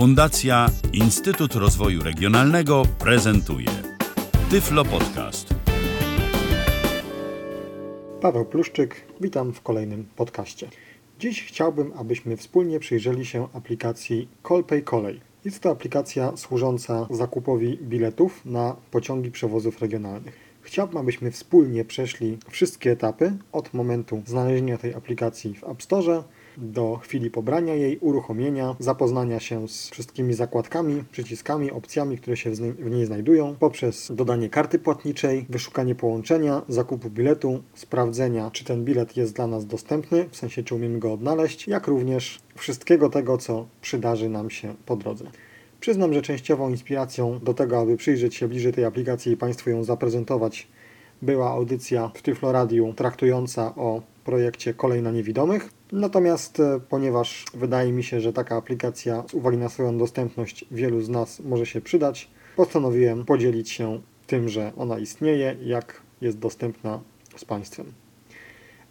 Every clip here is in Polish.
Fundacja Instytut Rozwoju Regionalnego prezentuje Tyflo Podcast. Paweł Pluszczyk, witam w kolejnym podcaście. Dziś chciałbym, abyśmy wspólnie przyjrzeli się aplikacji Kolpay Kolej. Jest to aplikacja służąca zakupowi biletów na pociągi przewozów regionalnych. Chciałbym, abyśmy wspólnie przeszli wszystkie etapy od momentu znalezienia tej aplikacji w App Store do chwili pobrania jej, uruchomienia, zapoznania się z wszystkimi zakładkami, przyciskami, opcjami, które się w niej znajdują, poprzez dodanie karty płatniczej, wyszukanie połączenia, zakupu biletu, sprawdzenia, czy ten bilet jest dla nas dostępny, w sensie czy umiemy go odnaleźć, jak również wszystkiego tego, co przydarzy nam się po drodze. Przyznam, że częściową inspiracją do tego, aby przyjrzeć się bliżej tej aplikacji i Państwu ją zaprezentować, była audycja w Tyflo Radiu traktująca o projekcie Kolej na Niewidomych. Natomiast e, ponieważ wydaje mi się, że taka aplikacja z uwagi na swoją dostępność wielu z nas może się przydać, postanowiłem podzielić się tym, że ona istnieje, jak jest dostępna z Państwem.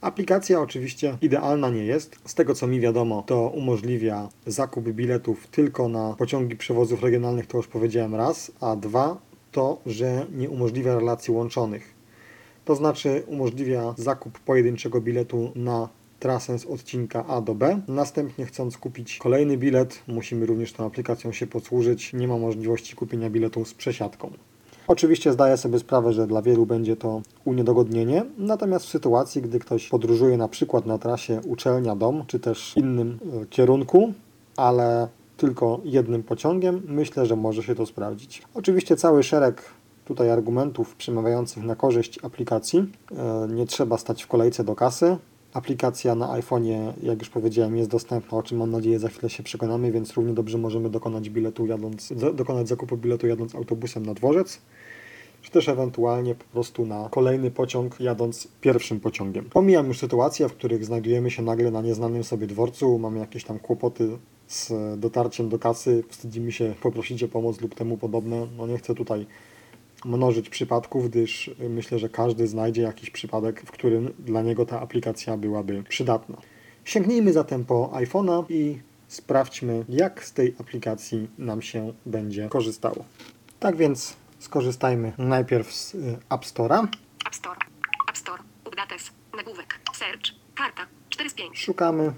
Aplikacja oczywiście idealna nie jest. Z tego co mi wiadomo, to umożliwia zakup biletów tylko na pociągi przewozów regionalnych, to już powiedziałem raz, a dwa to, że nie umożliwia relacji łączonych. To znaczy umożliwia zakup pojedynczego biletu na trasę z odcinka A do B. Następnie chcąc kupić kolejny bilet, musimy również tą aplikacją się posłużyć. Nie ma możliwości kupienia biletu z przesiadką. Oczywiście zdaję sobie sprawę, że dla wielu będzie to uniedogodnienie, natomiast w sytuacji, gdy ktoś podróżuje na przykład na trasie uczelnia-dom, czy też innym e, kierunku, ale tylko jednym pociągiem, myślę, że może się to sprawdzić. Oczywiście cały szereg tutaj argumentów przemawiających na korzyść aplikacji. E, nie trzeba stać w kolejce do kasy. Aplikacja na iPhone'ie, jak już powiedziałem, jest dostępna, o czym mam nadzieję za chwilę się przekonamy, więc równie dobrze możemy dokonać biletu jadąc, dokonać zakupu biletu jadąc autobusem na dworzec, czy też ewentualnie po prostu na kolejny pociąg jadąc pierwszym pociągiem. Pomijam już sytuacje, w których znajdujemy się nagle na nieznanym sobie dworcu, mamy jakieś tam kłopoty z dotarciem do kasy, wstydzimy się poprosić o pomoc lub temu podobne. No nie chcę tutaj mnożyć przypadków, gdyż myślę, że każdy znajdzie jakiś przypadek, w którym dla niego ta aplikacja byłaby przydatna. Sięgnijmy zatem po iPhone'a i sprawdźmy, jak z tej aplikacji nam się będzie korzystało. Tak więc skorzystajmy najpierw z y, App Store'a. App Store, App Store, Updates, nagłówek, Search, karta, 4 z 5. Szukamy.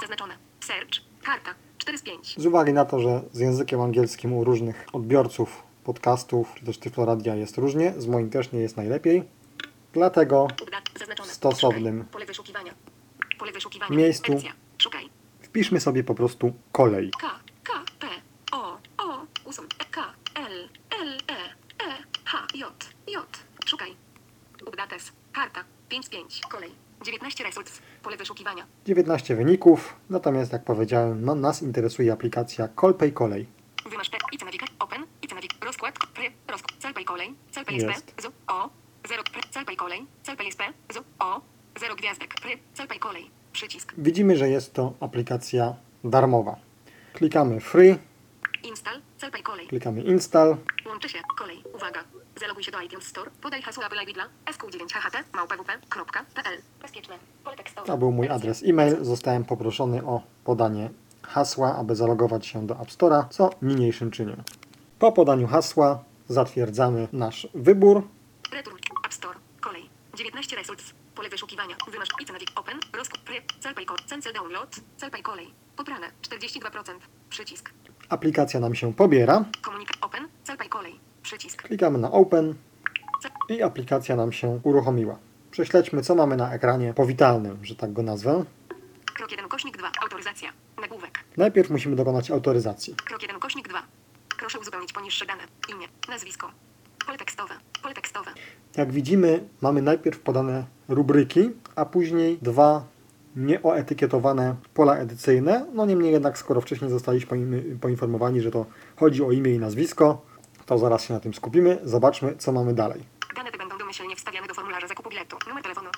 Zaznaczone, Search, karta, 4 z 5. Z uwagi na to, że z językiem angielskim u różnych odbiorców podcastów, czy też Tyfloradia jest różnie, z moim też nie jest najlepiej. Dlatego w stosownym miejscu wpiszmy sobie po prostu kolej. K, K, P, O, O, E, K, L, L, E, E, H, J, J. Szukaj. Karta. 5 z 5. Kolej. 19 results. Pole wyszukiwania. 19 wyników, natomiast jak powiedziałem, no, nas interesuje aplikacja Kolpay Kolej. Wymasz P, Navigator, rozkład, rozkład, cel pay kolej, cel pay. SP, z, O, 0, pry, cel pay kolej, cel pay SP, z, O, 0 gwiazdek, cel pay kolej, przycisk, Widzimy, że jest to aplikacja darmowa. Klikamy Free, install, cel pay kolej, klikamy Install. łączy się, kolej, uwaga, zaloguj się do iTunes Store, podaj hasło Apple ID dla sq9hht, małpwp.pl, bezpieczne, pole tekstowe. To był mój adres e-mail. Zostałem poproszony o podanie hasła, aby zalogować się do App Store'a, co niniejszym czynię. Po podaniu hasła zatwierdzamy nasz wybór. Return, App Store, kolej, 19 results, pole wyszukiwania, wymasz IC Navigator, Open, rozkład, pry, cel pay kolej, cancel download, cel pay kolej, pobrane, 42%, przycisk, Aplikacja nam się pobiera. komunikat, Open, cel pay kolej, przycisk, Klikamy na Open i aplikacja nam się uruchomiła. Prześledźmy, co mamy na ekranie powitalnym, że tak go nazwę. Krok 1 kośnik 2. Autoryzacja. Nagłówek. Najpierw musimy dokonać autoryzacji. Krok 1 kośnik 2. Proszę uzupełnić poniższe dane. Imię, nazwisko. Pole tekstowe. Pole tekstowe. Jak widzimy, mamy najpierw podane rubryki, a później dwa nieoetykietowane pola edycyjne. No niemniej jednak, skoro wcześniej zostaliśmy poinformowani, że to chodzi o imię i nazwisko, to zaraz się na tym skupimy. Zobaczmy, co mamy dalej. Dane te będą domyślnie wstawiane do formularza zakupu biletu. Numer telefonu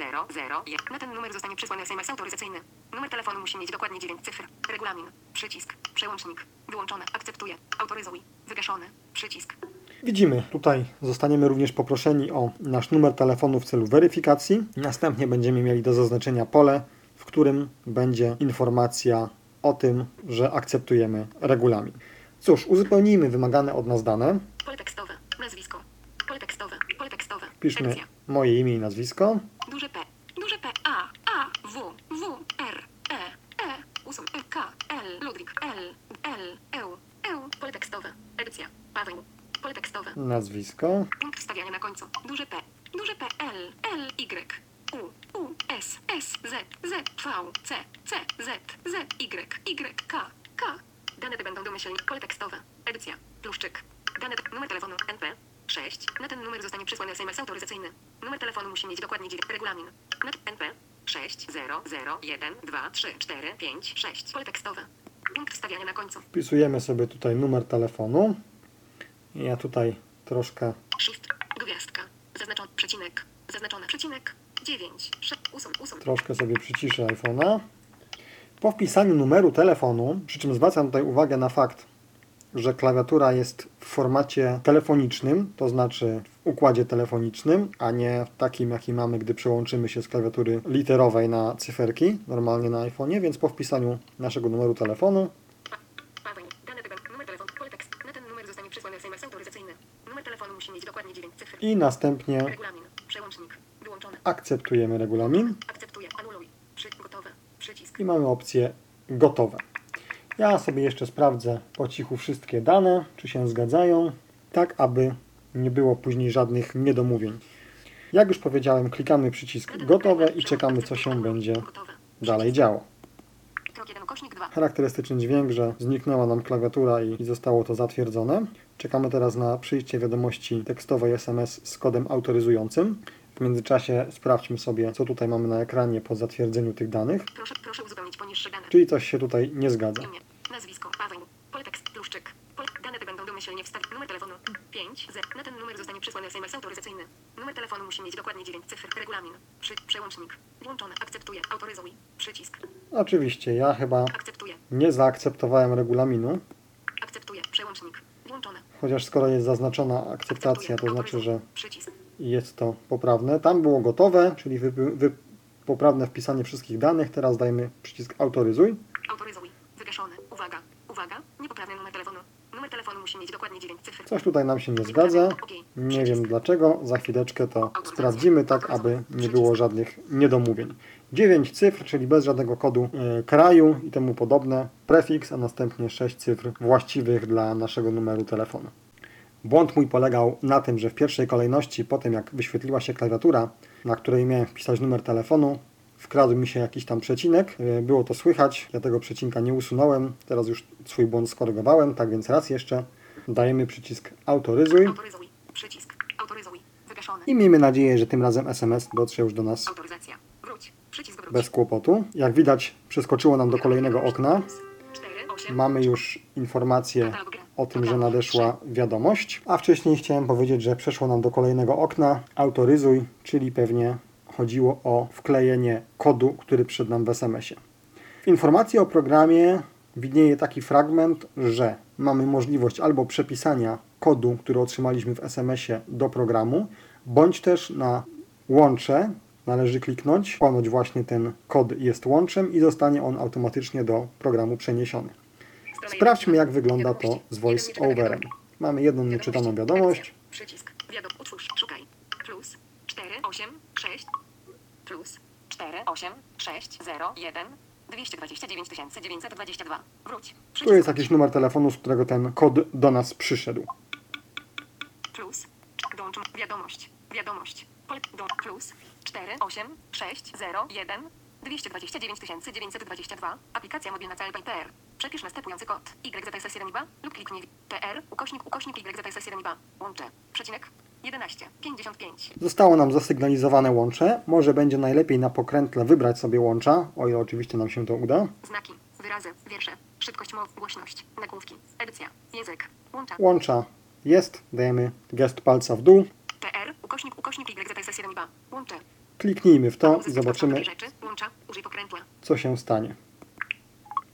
NP 6001. Na ten numer zostanie przysłany SMS autoryzacyjny. Numer telefonu musi mieć dokładnie 9 cyfr. Regulamin. Przycisk. Przełącznik. Wyłączone. Akceptuję. Autoryzuj. Wygaszony. Przycisk. Widzimy, tutaj zostaniemy również poproszeni o nasz numer telefonu w celu weryfikacji. Następnie będziemy mieli do zaznaczenia pole, w którym będzie informacja o tym, że akceptujemy regulamin. Cóż, uzupełnijmy wymagane od nas dane. Pole tekstowe. Nazwisko. Pole tekstowe. Pole tekstowe. Piszmy. Moje imię i nazwisko. Duże P. Duże P. A. A. W. W. R. E. E. Ósm. E. K. L. Ludwik. L. L. Eł. Eł. Pole tekstowe. Edycja. Paweł. Pole tekstowe. Nazwisko. Punkt wstawiania na końcu. Duże P. Duże P. L. L. Y. U. U. S. S. Z. Z. V. C. C. Z. Z. Y. Y. K. K. Dane te będą domyślnie. Pole tekstowe. Edycja. Pluszczyk. Dane. Numer telefonu. NP. 6. Na ten numer zostanie przysłany SMS autoryzacyjny. Numer telefonu musi mieć dokładnie 9. Regulamin. NP. 6. 0. 0. 1. 2. 3. 4. 5. 6. Pole tekstowe. Punkt wstawiania na końcu. Wpisujemy sobie tutaj numer telefonu. Ja tutaj troszkę Shift. Gwiazdka. Zaznaczony przecinek. Zaznaczony przecinek. 9. 6. 8. 8. Troszkę sobie przyciszę iPhone'a. Po wpisaniu numeru telefonu, przy czym zwracam tutaj uwagę na fakt, że klawiatura jest w formacie telefonicznym, to znaczy w układzie telefonicznym, a nie w takim, jaki mamy, gdy przełączymy się z klawiatury literowej na cyferki, normalnie na iPhone'ie, więc po wpisaniu naszego numeru telefonu Pa- Paweł. Dane te będą. Numer telefonu. Pole tekst. Na ten numer zostanie przysłany SMS autoryzacyjny. Numer telefonu musi mieć dokładnie 9 cyfr. i następnie akceptujemy regulamin i mamy opcję gotowe. Ja sobie jeszcze sprawdzę po cichu wszystkie dane, czy się zgadzają, tak aby nie było później żadnych niedomówień. Jak już powiedziałem, klikamy przycisk gotowe i czekamy, co się będzie dalej działo. Krok 1. Kośnik 2. Charakterystyczny dźwięk, że zniknęła nam klawiatura i zostało to zatwierdzone. Czekamy teraz na przyjście wiadomości tekstowej SMS z kodem autoryzującym. W międzyczasie sprawdźmy sobie, co tutaj mamy na ekranie po zatwierdzeniu tych danych. Proszę, proszę. Czyli coś się tutaj nie zgadza. Nazwisko, Paweł, pole tekst, pluszczyk. Pole, dane te będą domyślnie wstawione. Numer telefonu 5, Z. Na ten numer zostanie przysłany SMS autoryzacyjny. Numer telefonu musi mieć dokładnie 9 cyfr. Regulamin. Przy, przełącznik. Włączony. Akceptuję. Autoryzuj. Przycisk. Oczywiście, ja chyba Akceptuję. nie zaakceptowałem regulaminu, Akceptuję. Przełącznik. Włączony. chociaż skoro jest zaznaczona akceptacja, to znaczy, że Przycisk. jest to poprawne. Tam było gotowe, czyli wy, wy, poprawne wpisanie wszystkich danych. Teraz dajmy przycisk autoryzuj. Autoryzuj. Uwaga. Uwaga. Niepoprawny numer telefonu. Numer telefonu musi mieć dokładnie 9 cyfr. Coś tutaj nam się nie zgadza. Nie wiem dlaczego. Za chwileczkę to sprawdzimy, tak aby nie było żadnych niedomówień. 9 cyfr, czyli bez żadnego kodu e, kraju i temu podobne. Prefiks, a następnie 6 cyfr właściwych dla naszego numeru telefonu. Błąd mój polegał na tym, że w pierwszej kolejności, po tym jak wyświetliła się klawiatura, na której miałem wpisać numer telefonu, wkradł mi się jakiś tam przecinek. E, Było to słychać, ja tego przecinka nie usunąłem. Teraz już swój błąd skorygowałem, tak więc raz jeszcze dajemy przycisk autoryzuj Autoryzuj. Przycisk. Autoryzuj. Wygaszony. i miejmy nadzieję, że tym razem SMS dotrze już do nas Autoryzacja. Wróć. Przycisk wróć. bez kłopotu. Jak widać, przeskoczyło nam do kolejnego okna. 4, 8, Mamy już informację o tym, że nadeszła wiadomość, a wcześniej chciałem powiedzieć, że przeszło nam do kolejnego okna. Autoryzuj, czyli pewnie chodziło o wklejenie kodu, który przyszedł nam w SMS-ie. W informacji o programie widnieje taki fragment, że mamy możliwość albo przepisania kodu, który otrzymaliśmy w SMS-ie do programu, bądź też na łącze należy kliknąć, ponoć właśnie ten kod jest łączem i zostanie on automatycznie do programu przeniesiony. Sprawdźmy, jak wygląda to z voice-overem. Mamy jedną nieczytaną wiadomość. Przycisk. Wiadom. Utwórz. Szukaj. Plus. 4, 8, 6. Plus. 4, 8, 6, 0, 1. 229 922. Wróć. Tu jest jakiś numer telefonu, z którego ten kod do nas przyszedł. Plus. Dołącz wiadomość. Wiadomość. Do plus. 4, 8, 6, 0, 1. 229 922. Aplikacja mobilna CLP.pr. Przepisz następujący kod. YZS1 lub kliknij PR ukośnik ukośnik YZS1 Łącze. Przecinek. 11. 55. Zostało nam zasygnalizowane łącze. Może będzie najlepiej na pokrętle wybrać sobie łącza, o ile oczywiście nam się to uda. Znaki. Wyrazy. Wiersze. Szybkość mowy. Głośność. Nagłówki. Edycja. Język. Łącza. Łącza jest, dajemy gest palca w dół. PR ukośnik ukośnik YZS1 Łącze. Kliknijmy w to i zobaczymy, takie rzeczy. Łącza. Użyj pokrętła. co się stanie.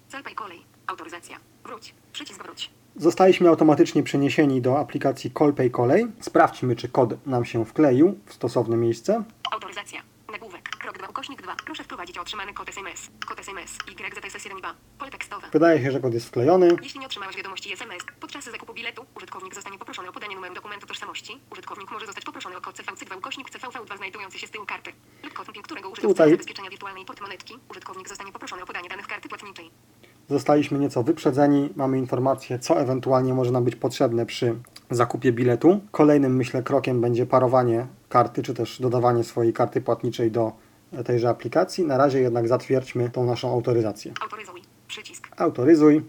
Celpaj kolej. Autoryzacja. Wróć. Przycisk wróć. Zostaliśmy automatycznie przeniesieni do aplikacji Colpay Kolej. Sprawdźmy, czy kod nam się wkleił w stosowne miejsce. Autoryzacja. Nagłówek. Krok 2 ukośnik 2. Proszę wprowadzić. otrzymany kod SMS. Kod SMS YZSS1 Pole tekstowe. Wydaje się, że kod jest wklejony. Jeśli nie otrzymałeś wiadomości SMS podczas zakupu biletu, użytkownik zostanie poproszony o podanie numeru dokumentu tożsamości. Użytkownik może zostać poproszony o kod CVC2 ukośnik CVV2 znajdujący się z tyłu karty lub kod PIN, którego użyto w Tutaj- zabezpieczenia wirtualnej portmonetki. Użytkownik zostanie poproszony o podanie danych karty płatniczej. Zostaliśmy nieco wyprzedzeni. Mamy informację, co ewentualnie może nam być potrzebne przy zakupie biletu. Kolejnym, myślę, krokiem będzie parowanie karty, czy też dodawanie swojej karty płatniczej do tejże aplikacji. Na razie jednak zatwierdźmy tą naszą autoryzację. Autoryzuj. Przycisk. Autoryzuj.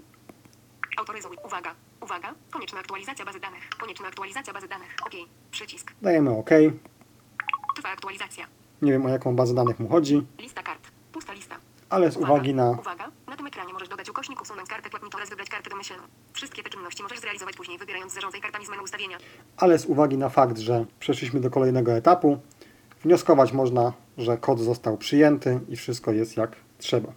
Autoryzuj. Uwaga. Uwaga. Konieczna aktualizacja bazy danych. Konieczna aktualizacja bazy danych. OK. Przycisk. Dajemy OK. Trwa aktualizacja. Nie wiem, o jaką bazę danych mu chodzi, Lista kart. Pusta lista. Ale z uwagi na Uwaga, na tym ekranie możesz dodać ukośnik, usunąć kartę płatniczą oraz wybrać kartę domyślną. Wszystkie te czynności możesz zrealizować później, wybierając zarządzaj kartami z menu ustawienia. ale z uwagi na fakt, że przeszliśmy do kolejnego etapu, wnioskować można, że kod został przyjęty i wszystko jest jak trzeba.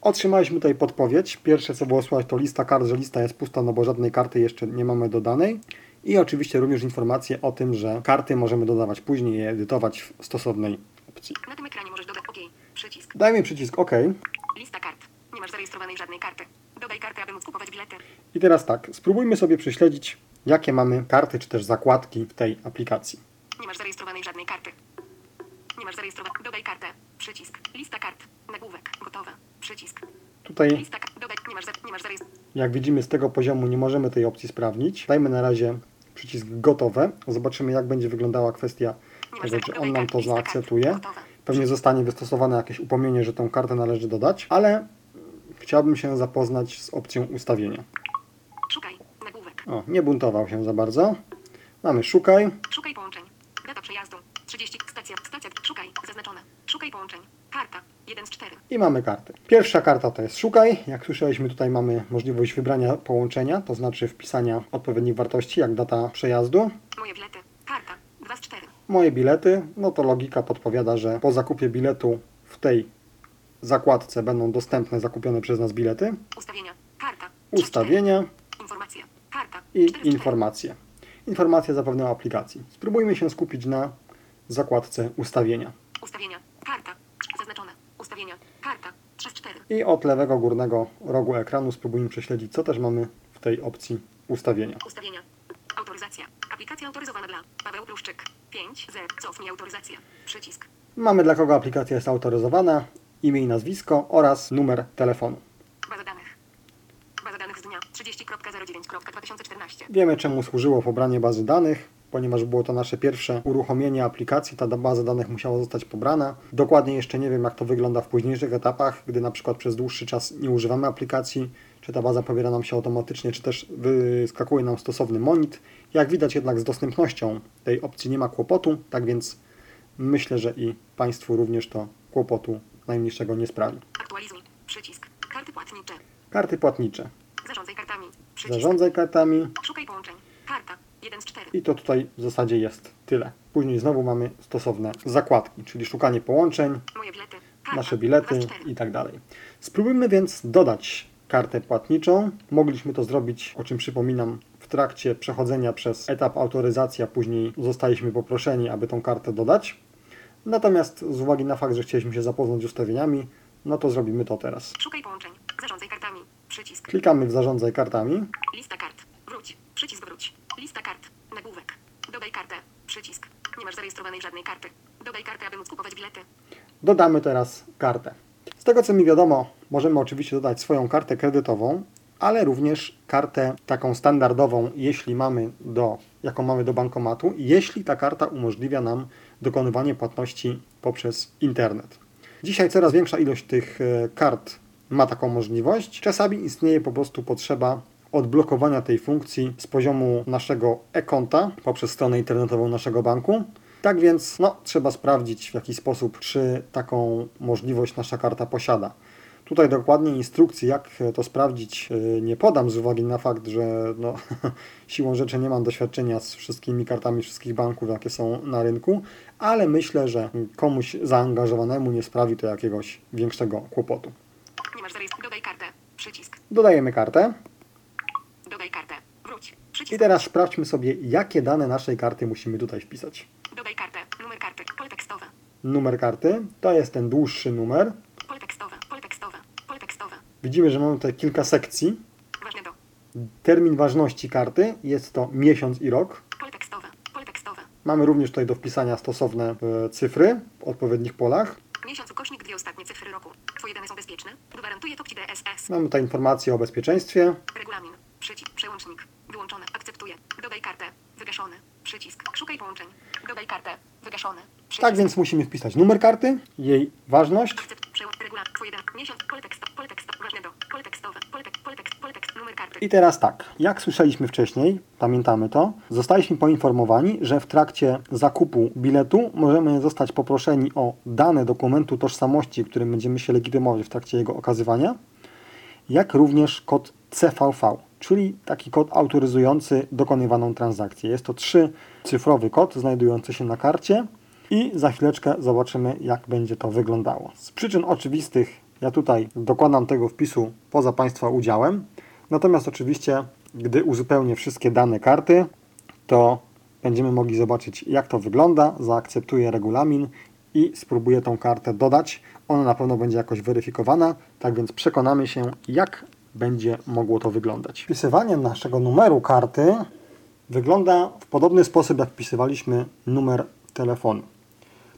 Otrzymaliśmy tutaj podpowiedź. Pierwsze co było słychać to lista kart, że lista jest pusta, no bo żadnej karty jeszcze nie mamy dodanej. I oczywiście również informacje o tym, że karty możemy dodawać później i edytować w stosownej opcji. Na tym ekranie dodać OK. Przycisk. Dajmy przycisk OK. Lista kart. Nie masz zarejestrowanej żadnej karty. Dodaj kartę, aby móc kupować bilety. I teraz tak, spróbujmy sobie prześledzić, jakie mamy karty czy też zakładki w tej aplikacji. Nie masz zarejestrowanej żadnej karty. Nie masz zarejestrowanej. Dodaj kartę. Przycisk. Lista kart. Nagłówek. Gotowe. Przycisk. Tutaj. Jak widzimy z tego poziomu nie możemy tej opcji sprawdzić. Dajmy na razie przycisk gotowe. Zobaczymy jak będzie wyglądała kwestia tego, czy on nam to zaakceptuje. Pewnie zostanie wystosowane jakieś upomnienie, że tę kartę należy dodać, ale chciałbym się zapoznać z opcją ustawienia. Szukaj. Nagłówek. O, nie buntował się za bardzo. Mamy szukaj. Szukaj połączeń. Data przejazdu. 30. Stacja. Stacja. Szukaj. Zaznaczone. Szukaj połączeń. Karta. 1 z 4. i mamy karty. Pierwsza karta to jest szukaj. Jak słyszeliśmy, tutaj mamy możliwość wybrania połączenia, to znaczy wpisania odpowiednich wartości, jak data przejazdu. Moje bilety. Karta. 2 z 4. Moje bilety, no to logika podpowiada, że po zakupie biletu w tej zakładce będą dostępne zakupione przez nas bilety, Ustawienia. Karta. 3 z 4. ustawienia Informacja. Karta. i 4 z 4. informacje. Informacje zapewne o aplikacji. Spróbujmy się skupić na zakładce ustawienia. Ustawienia. Karta. Zaznaczone. Ustawienia. Karta. 3 z 4. I od lewego górnego rogu ekranu spróbujmy prześledzić, co też mamy w tej opcji ustawienia. Ustawienia. Autoryzacja. Aplikacja autoryzowana dla Paweł Pluszczyk. 5 Z. Cofnij autoryzację. Przycisk. Mamy dla kogo aplikacja jest autoryzowana, imię i nazwisko oraz numer telefonu. Baza danych. Baza danych z dnia 30.09.2014. Wiemy, czemu służyło pobranie bazy danych, ponieważ było to nasze pierwsze uruchomienie aplikacji. Ta baza danych musiała zostać pobrana. Dokładnie jeszcze nie wiem, jak to wygląda w późniejszych etapach, gdy na przykład przez dłuższy czas nie używamy aplikacji, czy ta baza pobiera nam się automatycznie, czy też wyskakuje nam stosowny monit. Jak widać jednak z dostępnością tej opcji nie ma kłopotu, tak więc myślę, że i Państwu również to kłopotu najmniejszego nie sprawi. Aktualizuj. Przycisk. Karty płatnicze. Karty płatnicze. Zarządzaj kartami. Przycisk. Zarządzaj kartami. Szukaj połączeń. Karta. 1 z 4. I to tutaj w zasadzie jest tyle. Później znowu mamy stosowne zakładki, czyli szukanie połączeń, bilety. Karta. nasze bilety 2 z 4. i tak dalej. Spróbujmy więc dodać kartę płatniczą. Mogliśmy to zrobić, o czym przypominam, w trakcie przechodzenia przez etap autoryzacji, a później zostaliśmy poproszeni, aby tą kartę dodać. Natomiast z uwagi na fakt, że chcieliśmy się zapoznać z ustawieniami, no to zrobimy to teraz. Szukaj połączeń. Zarządzaj kartami. Przycisk. Klikamy w zarządzaj kartami. Lista kart. Wróć. Przycisk wróć. Lista kart. Nagłówek. Dodaj kartę. Przycisk. Nie masz zarejestrowanej żadnej karty. Dodaj kartę, aby móc kupować bilety. Dodamy teraz kartę. Tego co mi wiadomo, możemy oczywiście dodać swoją kartę kredytową, ale również kartę taką standardową, jeśli mamy do, jaką mamy do bankomatu, jeśli ta karta umożliwia nam dokonywanie płatności poprzez internet. Dzisiaj coraz większa ilość tych e, kart ma taką możliwość. Czasami istnieje po prostu potrzeba odblokowania tej funkcji z poziomu naszego e-konta poprzez stronę internetową naszego banku. Tak więc no, trzeba sprawdzić w jaki sposób, czy taką możliwość nasza karta posiada. Tutaj dokładnie instrukcji, jak to sprawdzić, yy, nie podam z uwagi na fakt, że no, siłą rzeczy nie mam doświadczenia z wszystkimi kartami wszystkich banków, jakie są na rynku, ale myślę, że komuś zaangażowanemu nie sprawi to jakiegoś większego kłopotu. Nie masz. Dodaj kartę. Przycisk. Dodajemy kartę Dodaj kartę. Wróć. Przycisk. i teraz sprawdźmy sobie, jakie dane naszej karty musimy tutaj wpisać. Numer karty. To jest ten dłuższy numer. Pole tekstowe, pole tekstowe, pole tekstowe. Widzimy, że mamy tutaj kilka sekcji. Ważne do. Termin ważności karty jest to miesiąc i rok. Pole tekstowe, pole tekstowe. Mamy również tutaj do wpisania stosowne e, cyfry w odpowiednich polach. Miesiąc ukośnik dwie ostatnie cyfry roku. Twoje dane są bezpieczne. Gwarantuje TOPCI DSS. Mamy tutaj informacje o bezpieczeństwie. Regulamin. Przycisk. Przełącznik. Wyłączone. Akceptuję. Dodaj kartę. Wygaszony. Przycisk. Szukaj połączeń. Dodaj kartę. Wygaszony. Przycisk. Tak więc musimy wpisać numer karty, jej ważność. I teraz tak, jak słyszeliśmy wcześniej, pamiętamy to, zostaliśmy poinformowani, że w trakcie zakupu biletu możemy zostać poproszeni o dane dokumentu tożsamości, którym będziemy się legitymować w trakcie jego okazywania, jak również kod CVV, czyli taki kod autoryzujący dokonywaną transakcję. Jest to trzycyfrowy kod znajdujący się na karcie i za chwileczkę zobaczymy, jak będzie to wyglądało. Z przyczyn oczywistych ja tutaj dokładam tego wpisu poza Państwa udziałem, natomiast oczywiście, gdy uzupełnię wszystkie dane karty, to będziemy mogli zobaczyć, jak to wygląda. Zaakceptuję regulamin i spróbuję tą kartę dodać. Ona na pewno będzie jakoś weryfikowana, tak więc przekonamy się, jak będzie mogło to wyglądać. Wpisywanie naszego numeru karty wygląda w podobny sposób, jak wpisywaliśmy numer telefonu.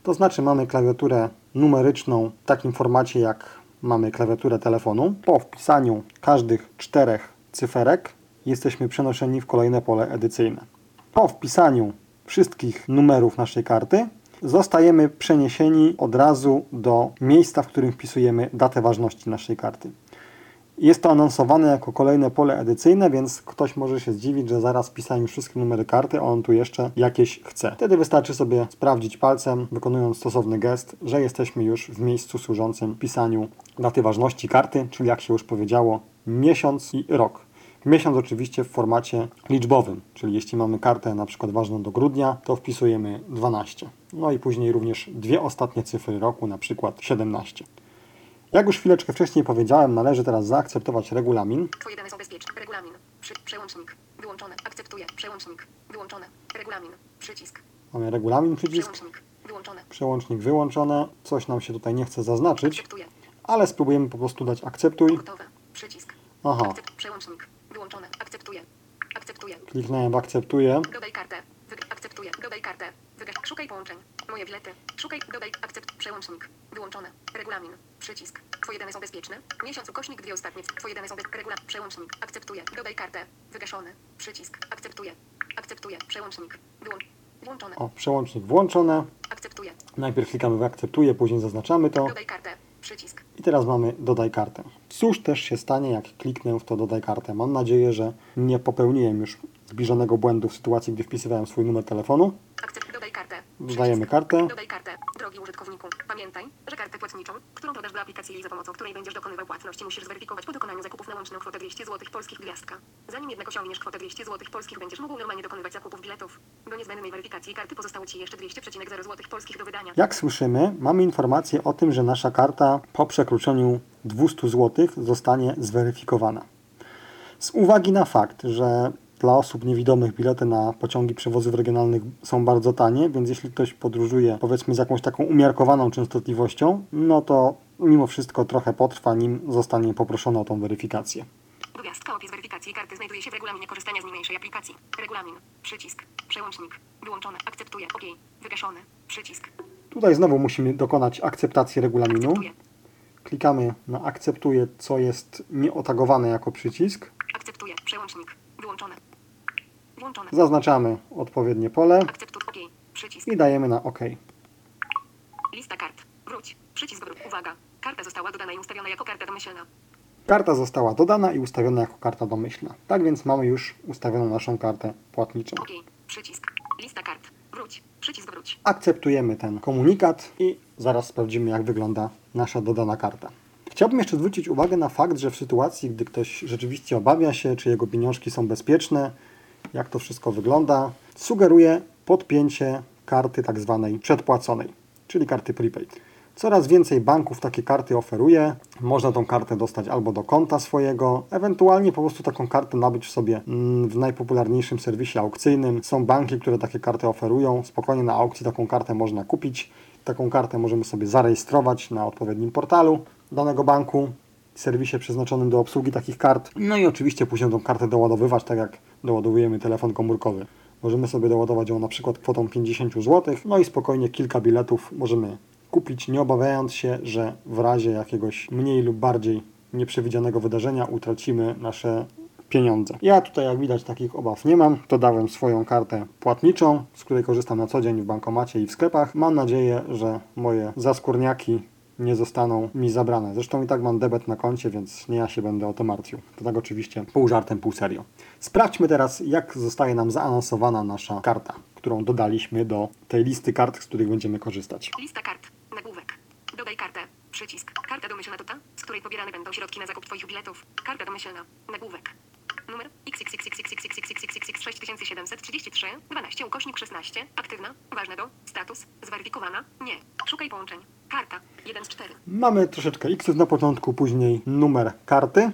To znaczy mamy klawiaturę numeryczną w takim formacie, jak mamy klawiaturę telefonu. Po wpisaniu każdych czterech cyferek jesteśmy przenoszeni w kolejne pole edycyjne. Po wpisaniu wszystkich numerów naszej karty zostajemy przeniesieni od razu do miejsca, w którym wpisujemy datę ważności naszej karty. Jest to anonsowane jako kolejne pole edycyjne, więc ktoś może się zdziwić, że zaraz wpisałem już wszystkie numery karty, a on tu jeszcze jakieś chce. Wtedy wystarczy sobie sprawdzić palcem, wykonując stosowny gest, że jesteśmy już w miejscu służącym pisaniu daty ważności karty, czyli jak się już powiedziało, miesiąc i rok. Miesiąc oczywiście w formacie liczbowym, czyli jeśli mamy kartę na przykład ważną do grudnia, to wpisujemy 12. No i później również dwie ostatnie cyfry roku, na przykład 17. Jak już chwileczkę wcześniej powiedziałem, należy teraz zaakceptować regulamin. Twoje dane są bezpieczne. Regulamin. Przy, przełącznik. Wyłączone. Akceptuję. Przełącznik. Wyłączone. Regulamin. Przycisk. Mamy regulamin przycisk, Przełącznik. Wyłączone. przełącznik wyłączone. Coś nam się tutaj nie chce zaznaczyć, Akceptuję. ale spróbujemy po prostu dać akceptuj. Gotowe. Przycisk. Aha, Akcept. Przełącznik. Wyłączone. Akceptuję. Akceptuję. kliknąłem w akceptuję. Dodaj kartę. Wyg- akceptuję. Dodaj kartę. Wygaś. Szukaj połączeń. Moje bilety. Szukaj. Dodaj. Akcept. Przełącznik. Wyłączone. Regulamin. Przycisk. Twoje dane są bezpieczne. Miesiąc ukośnik dwie ostatnie. Twoje dane są bez... Regulamin. Przełącznik. Akceptuję. Dodaj kartę. Wygaszony. Przycisk. Akceptuję. Akceptuję. Przełącznik. Wyłącz. Włączone. O, przełącznik włączone. Akceptuję. Najpierw klikamy w akceptuję, później zaznaczamy to. Dodaj kartę. Przycisk. I teraz mamy dodaj kartę. Cóż też się stanie, jak kliknę w to dodaj kartę? Mam nadzieję, że nie popełniłem już zbliżonego błędu w sytuacji, gdy wpisywałem swój numer telefonu. Dodajemy kartę. Dodaj kartę. Drogi użytkowniku, pamiętaj, że kartę płatniczą, którą podasz do aplikacji i za pomocą której będziesz dokonywał płatności, musisz zweryfikować po dokonaniu zakupów na łączną kwotę 200 zł polskich gwiazdka. Zanim jednak osiągniesz kwotę 200 zł polskich, będziesz mógł normalnie dokonywać zakupów biletów. Do niezbędnej weryfikacji karty pozostało Ci jeszcze 200,0 zł polskich do wydania. Jak słyszymy, mamy informację o tym, że nasza karta po przekroczeniu 200 zł zostanie zweryfikowana. Z uwagi na fakt, że dla osób niewidomych bilety na pociągi przewozów regionalnych są bardzo tanie, więc jeśli ktoś podróżuje powiedzmy z jakąś taką umiarkowaną częstotliwością, no to mimo wszystko trochę potrwa, nim zostanie poproszony o tą weryfikację. Gwiazdka opis weryfikacji karty znajduje się w regulaminie korzystania z niniejszej aplikacji. Regulamin. Przycisk. Przełącznik. Wyłączone. Akceptuję. OK. Wygaszony. Przycisk. Tutaj znowu musimy dokonać akceptacji regulaminu. Akceptuję. Klikamy na akceptuję, co jest nieotagowane jako przycisk. Akceptuję. Przełącznik. Wyłączone. Włączone. Zaznaczamy odpowiednie pole Akceptuj. OK. Przycisk. i dajemy na OK. Lista kart. Wróć. Przycisk. Uwaga. Karta została dodana i ustawiona jako karta domyślna. Karta została dodana i ustawiona jako karta domyślna. Tak więc mamy już ustawioną naszą kartę płatniczą. OK. Przycisk. Lista kart. Wróć. Przycisk wróć. Akceptujemy ten komunikat i zaraz sprawdzimy, jak wygląda nasza dodana karta. Chciałbym jeszcze zwrócić uwagę na fakt, że w sytuacji, gdy ktoś rzeczywiście obawia się, czy jego pieniążki są bezpieczne, jak to wszystko wygląda, sugeruję podpięcie karty tak zwanej przedpłaconej, czyli karty prepaid. Coraz więcej banków takie karty oferuje. Można tą kartę dostać albo do konta swojego, ewentualnie po prostu taką kartę nabyć sobie mm, w najpopularniejszym serwisie aukcyjnym. Są banki, które takie karty oferują. Spokojnie na aukcji taką kartę można kupić Taką kartę możemy sobie zarejestrować na odpowiednim portalu danego banku, serwisie przeznaczonym do obsługi takich kart. No i oczywiście później tą kartę doładowywać, tak jak doładowujemy telefon komórkowy. Możemy sobie doładować ją na przykład kwotą 50 zł, no i spokojnie kilka biletów możemy kupić, nie obawiając się, że w razie jakiegoś mniej lub bardziej nieprzewidzianego wydarzenia utracimy nasze pieniądze. Ja tutaj, jak widać, takich obaw nie mam. Dodałem swoją kartę płatniczą, z której korzystam na co dzień w bankomacie i w sklepach. Mam nadzieję, że moje zaskórniaki nie zostaną mi zabrane. Zresztą i tak mam debet na koncie, więc nie ja się będę o to martwił. To tak oczywiście pół żartem, pół serio. Sprawdźmy teraz, jak zostaje nam zaanonsowana nasza karta, którą dodaliśmy do tej listy kart, z których będziemy korzystać. Lista kart. Nagłówek. Dodaj kartę. Przycisk. Karta domyślna to ta, z której pobierane będą środki na zakup Twoich biletów. Karta domyślna. Nagłówek. Numer XXXXXXXXXX 6733 12 ukośnik 16. Aktywna. Ważne do. Status. Nie. Szukaj połączeń. Karta. 1 z 4. Mamy troszeczkę xów na początku, później numer karty,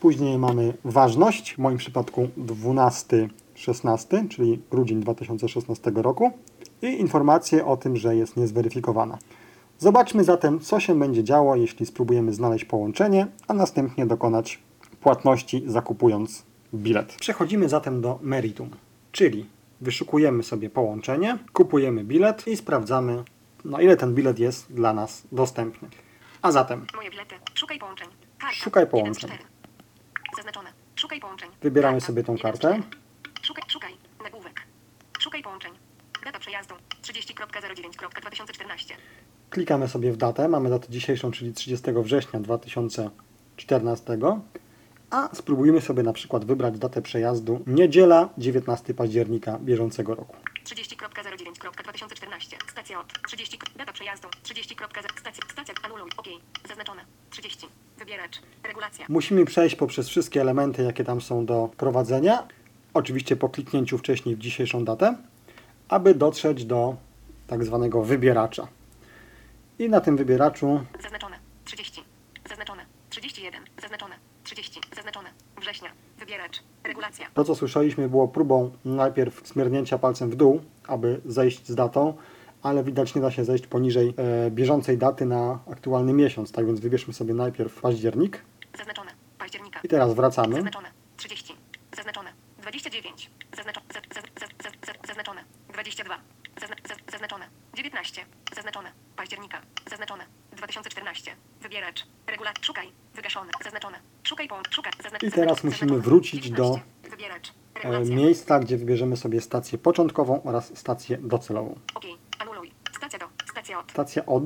później mamy ważność, w moim przypadku 12-16, czyli grudzień 2016 roku i informacje o tym, że jest niezweryfikowana. Zobaczmy zatem, co się będzie działo, jeśli spróbujemy znaleźć połączenie, a następnie dokonać płatności zakupując bilet. Przechodzimy zatem do meritum, czyli wyszukujemy sobie połączenie, kupujemy bilet i sprawdzamy, na ile ten bilet jest dla nas dostępny. A zatem. Szukaj połączeń. Szukaj 1 z połączeń. 4. Zaznaczone. Szukaj połączeń. Wybieramy Karta. sobie tą 1 z kartę. 4. Szukaj, szukaj. Nagłówek. Szukaj połączeń. Data przejazdu. 30.09.2014. klikamy sobie w datę, mamy datę dzisiejszą, czyli 30 września 2014, a spróbujmy sobie na przykład wybrać datę przejazdu niedziela 19 października bieżącego roku. 30.09.2014. Stacja od. 30. Data przejazdu. 30.0. Stacja. Stacja. Anuluj. OK. Zaznaczone. 30. Wybieracz. Regulacja. Musimy przejść poprzez wszystkie elementy, jakie tam są do prowadzenia, oczywiście po kliknięciu wcześniej w dzisiejszą datę, aby dotrzeć do tak zwanego wybieracza. I na tym wybieraczu Zaznaczone. 30. Zaznaczone. 31. Zaznaczone. 30. Zaznaczone. Września. Wybieracz. Regulacja. To, co słyszeliśmy, było próbą najpierw smiernięcia palcem w dół, aby zejść z datą, ale widać nie da się zejść poniżej e, bieżącej daty na aktualny miesiąc. Tak więc wybierzmy sobie najpierw październik Zaznaczone. Października. i teraz wracamy. Zaznaczone. 30. Zaznaczone. 29. Zaznaczo, za, za, za, za, za, zaznaczone. 22. Zazna, za, zaznaczone. 19. Zaznaczone. Października. Zaznaczone. 2014. Wybieracz. Regula. Szukaj. Wygaszone. Zaznaczone. Szukaj. Szukaj. Zaznacz, I teraz zaznaczone. musimy wrócić do 19. Wybieracz. E, miejsca, gdzie wybierzemy sobie stację początkową oraz stację docelową. OK. Anuluj. Stacja do. Stacja od. Stacja od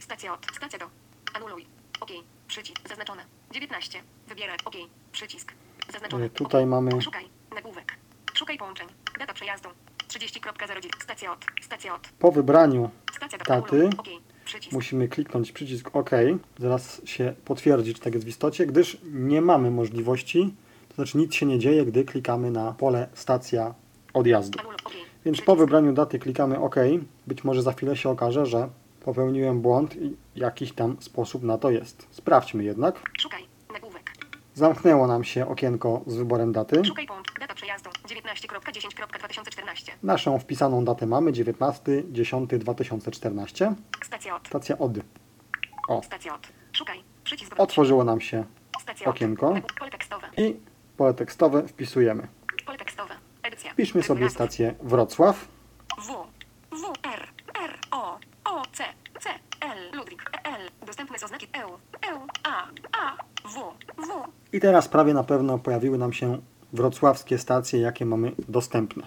Stacja od. Stacja do. Anuluj. OK. Przycisk. Zaznaczone. 19. Wybierać. OK. Przycisk. Zaznaczone. E, tutaj mamy- Szukaj. Nagłówek. Szukaj połączeń. Data przejazdu. 30.09. Stacja od. Stacja od. po wybraniu Stacja do. Daty. Anuluj. Przycisk. musimy kliknąć przycisk OK. Zaraz się potwierdzi, czy tak jest w istocie, gdyż nie mamy możliwości, to znaczy nic się nie dzieje, gdy klikamy na pole stacja odjazdu. Więc po wybraniu daty klikamy OK. Być może za chwilę się okaże, że popełniłem błąd i jakiś tam sposób na to jest. Sprawdźmy jednak. Szukaj. Nagłówek. Zamknęło nam się okienko z wyborem daty. Szukaj. Data przejazdu. 19.10.2014. Naszą wpisaną datę mamy 19.10.2014. Stacja od. Stacja od. O, Stacja od. Szukaj. Przycisk. otworzyło nam się okienko. I pole tekstowe wpisujemy. Pole tekstowe. Edycja. Wpiszmy sobie stację Wrocław. W, W, R, R, O, O, C, C, L, Ludwik, L. Dostępne są znaki EU, EU, A, A, W, W. I teraz prawie na pewno pojawiły nam się wrocławskie stacje, jakie mamy dostępne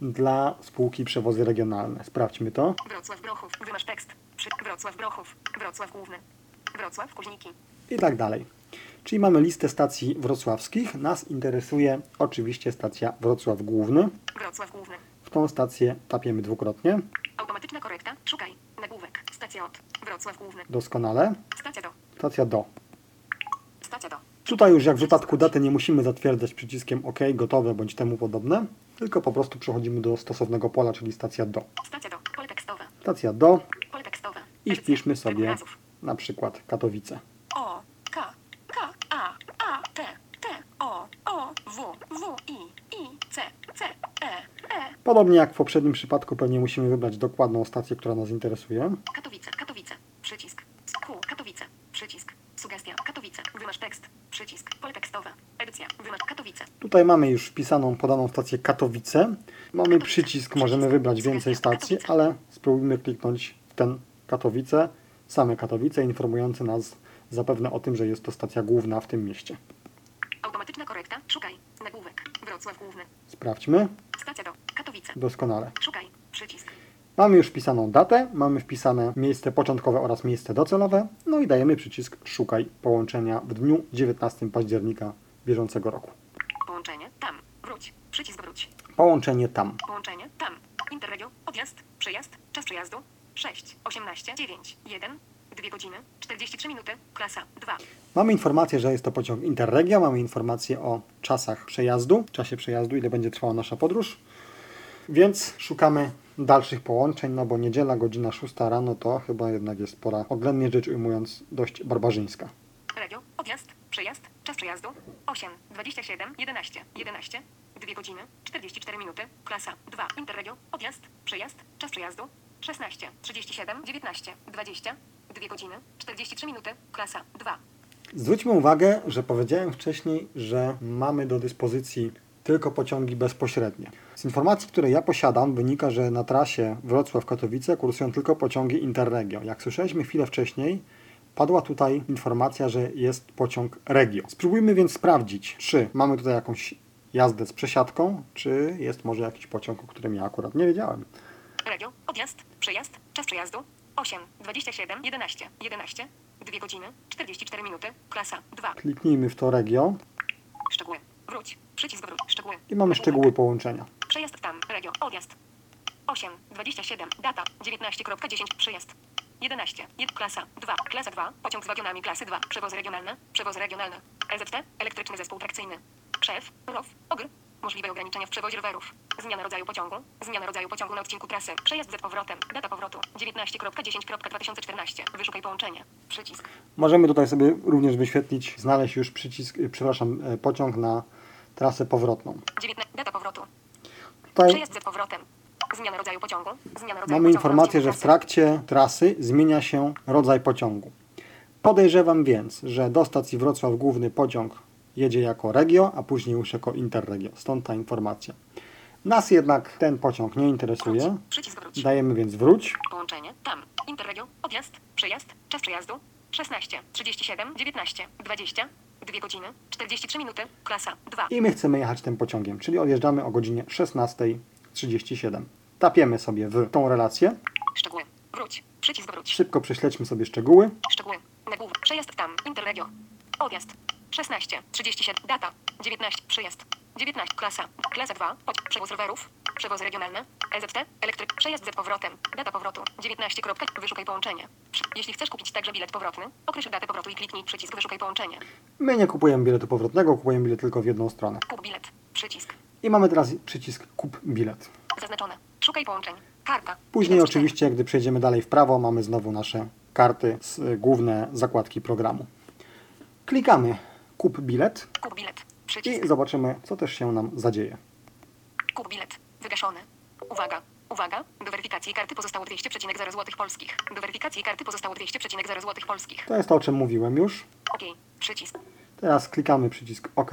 dla spółki Przewozy Regionalne. Sprawdźmy to. Wrocław Brochów, wymasz tekst. Przy Wrocław Brochów, Wrocław Główny, Wrocław Kuźniki. I tak dalej. Czyli mamy listę stacji wrocławskich. Nas interesuje oczywiście stacja Wrocław Główny. Wrocław Główny. W tą stację tapiemy dwukrotnie. Automatyczna korekta. Szukaj. Nagłówek. Stacja od. Wrocław Główny. Doskonale. Stacja do. Stacja do. Stacja do. Tutaj już jak w wypadku daty nie musimy zatwierdzać przyciskiem OK, gotowe bądź temu podobne, tylko po prostu przechodzimy do stosownego pola, czyli stacja do. Stacja do. Pole tekstowe. Stacja do Pole tekstowe. i wpiszmy sobie na przykład Katowice. O, K, K, A, A, T, T, O, O, W, W, I, I, C, C, E, E. Podobnie jak w poprzednim przypadku pewnie musimy wybrać dokładną stację, która nas interesuje. Katowice, Katowice, przycisk. Q, Katowice, przycisk. Sugestia, Katowice, wymasz tekst, przycisk. Pole tekstowe, edycja, wymasz Katowice. Tutaj mamy już wpisaną, podaną stację Katowice. Mamy przycisk, możemy wybrać więcej stacji, ale spróbujmy kliknąć w ten Katowice, same Katowice, informujący nas zapewne o tym, że jest to stacja główna w tym mieście. Automatyczna korekta, szukaj. Nagłówek, Wrocław Główny. Sprawdźmy. Stacja do, Katowice. Doskonale. Szukaj, przycisk. Mamy już wpisaną datę, mamy wpisane miejsce początkowe oraz miejsce docelowe, no i dajemy przycisk Szukaj połączenia w dniu 19 października bieżącego roku. Połączenie, tam, wróć, przycisk wróć. Połączenie tam. Połączenie, tam. Interregio, odjazd, przejazd, czas przejazdu. 6, 18, 9, 1, 2 godziny, 43 minuty, klasa 2. Mamy informację, że jest to pociąg Interregio, mamy informację o czasach przejazdu, czasie przejazdu, ile będzie trwała nasza podróż. Więc szukamy dalszych połączeń, no bo niedziela, godzina 6 rano to chyba jednak jest pora, oględnie rzecz ujmując, dość barbarzyńska. Regio, odjazd, przejazd, czas przejazdu 8, 27, 11, 11, 2 godziny, 44 minuty, klasa 2. Interregio, odjazd, przejazd, czas przejazdu 16, 37, 19, 20, 2 godziny, 43 minuty, klasa 2. Zwróćmy uwagę, że powiedziałem wcześniej, że mamy do dyspozycji tylko pociągi bezpośrednie. Z informacji, które ja posiadam, wynika, że na trasie Wrocław-Katowice kursują tylko pociągi Interregio. Jak słyszeliśmy chwilę wcześniej, padła tutaj informacja, że jest pociąg Regio. Spróbujmy więc sprawdzić, czy mamy tutaj jakąś jazdę z przesiadką, czy jest może jakiś pociąg, o którym ja akurat nie wiedziałem. Regio, odjazd, przejazd, czas przejazdu 8, 27, 11, 11, 2 godziny, 44 minuty, klasa 2. Kliknijmy w to Regio Szczegóły, wróć, przycisk wróć, szczegóły. i mamy szczegóły połączenia. Przejazd tam, regio, odjazd. 8, 27, data, 19.10, przejazd. 11, 1, klasa 2, klasa 2, pociąg z wagonami klasy 2, przewozy regionalne, przewozy regionalne. EZT, elektryczny zespół trakcyjny. Krzew, ROW, OGR, możliwe ograniczenia w przewozie rowerów. Zmiana rodzaju pociągu, zmiana rodzaju pociągu na odcinku trasy, przejazd z powrotem, data powrotu, 19.10.2014, wyszukaj połączenie, przycisk. Możemy tutaj sobie również wyświetlić, znaleźć już przycisk, y, przepraszam, e, pociąg na trasę powrotną. 19, data powrotu, Tutaj przejazd z powrotem. Zmiana rodzaju pociągu, zmiana rodzaju mamy informację, że w trakcie trasy zmienia się rodzaj pociągu. Podejrzewam więc, że do stacji Wrocław główny pociąg jedzie jako Regio, a później już jako Interregio. Stąd ta informacja. Nas jednak ten pociąg nie interesuje. Dajemy więc wróć. Połączenie. Tam. Interregio, odjazd, przejazd, czas przejazdu. 16, 37, 19, 20, 2 godziny, 43 minuty, klasa 2. I my chcemy jechać tym pociągiem, czyli odjeżdżamy o godzinie 16.37. Tapiemy sobie w tą relację. Szczegóły. Wróć. Przycisk wróć. Szybko prześledźmy sobie szczegóły. Szczegóły. Nagłówek. Przejazd tam. Interregio. Odjazd. 16, 37, data. 19, przejazd. 19, klasa. Klasa 2, pod, przewóz rowerów. Przewozy regionalne. EZT, elektryk, przejazd z powrotem. Data powrotu. 19, kropka, wyszukaj połączenie. Jeśli chcesz kupić także bilet powrotny, określ datę powrotu i kliknij przycisk wyszukaj połączenie. My nie kupujemy biletu powrotnego, kupujemy bilet tylko w jedną stronę. Kup bilet. Przycisk. I mamy teraz przycisk kup bilet. Zaznaczone. Szukaj połączeń. Karta. Później oczywiście, gdy przejdziemy dalej w prawo, mamy znowu nasze karty, z, y, główne zakładki programu. Klikamy kup bilet. Kup bilet. Przycisk. i zobaczymy, co też się nam zadzieje. Kup bilet. Wygaszony. Uwaga. Uwaga. Do weryfikacji karty pozostało 200,0 zł polskich. Do weryfikacji karty pozostało 200,0 zł polskich. To jest to, o czym mówiłem już. OK. Przycisk. Teraz klikamy przycisk OK.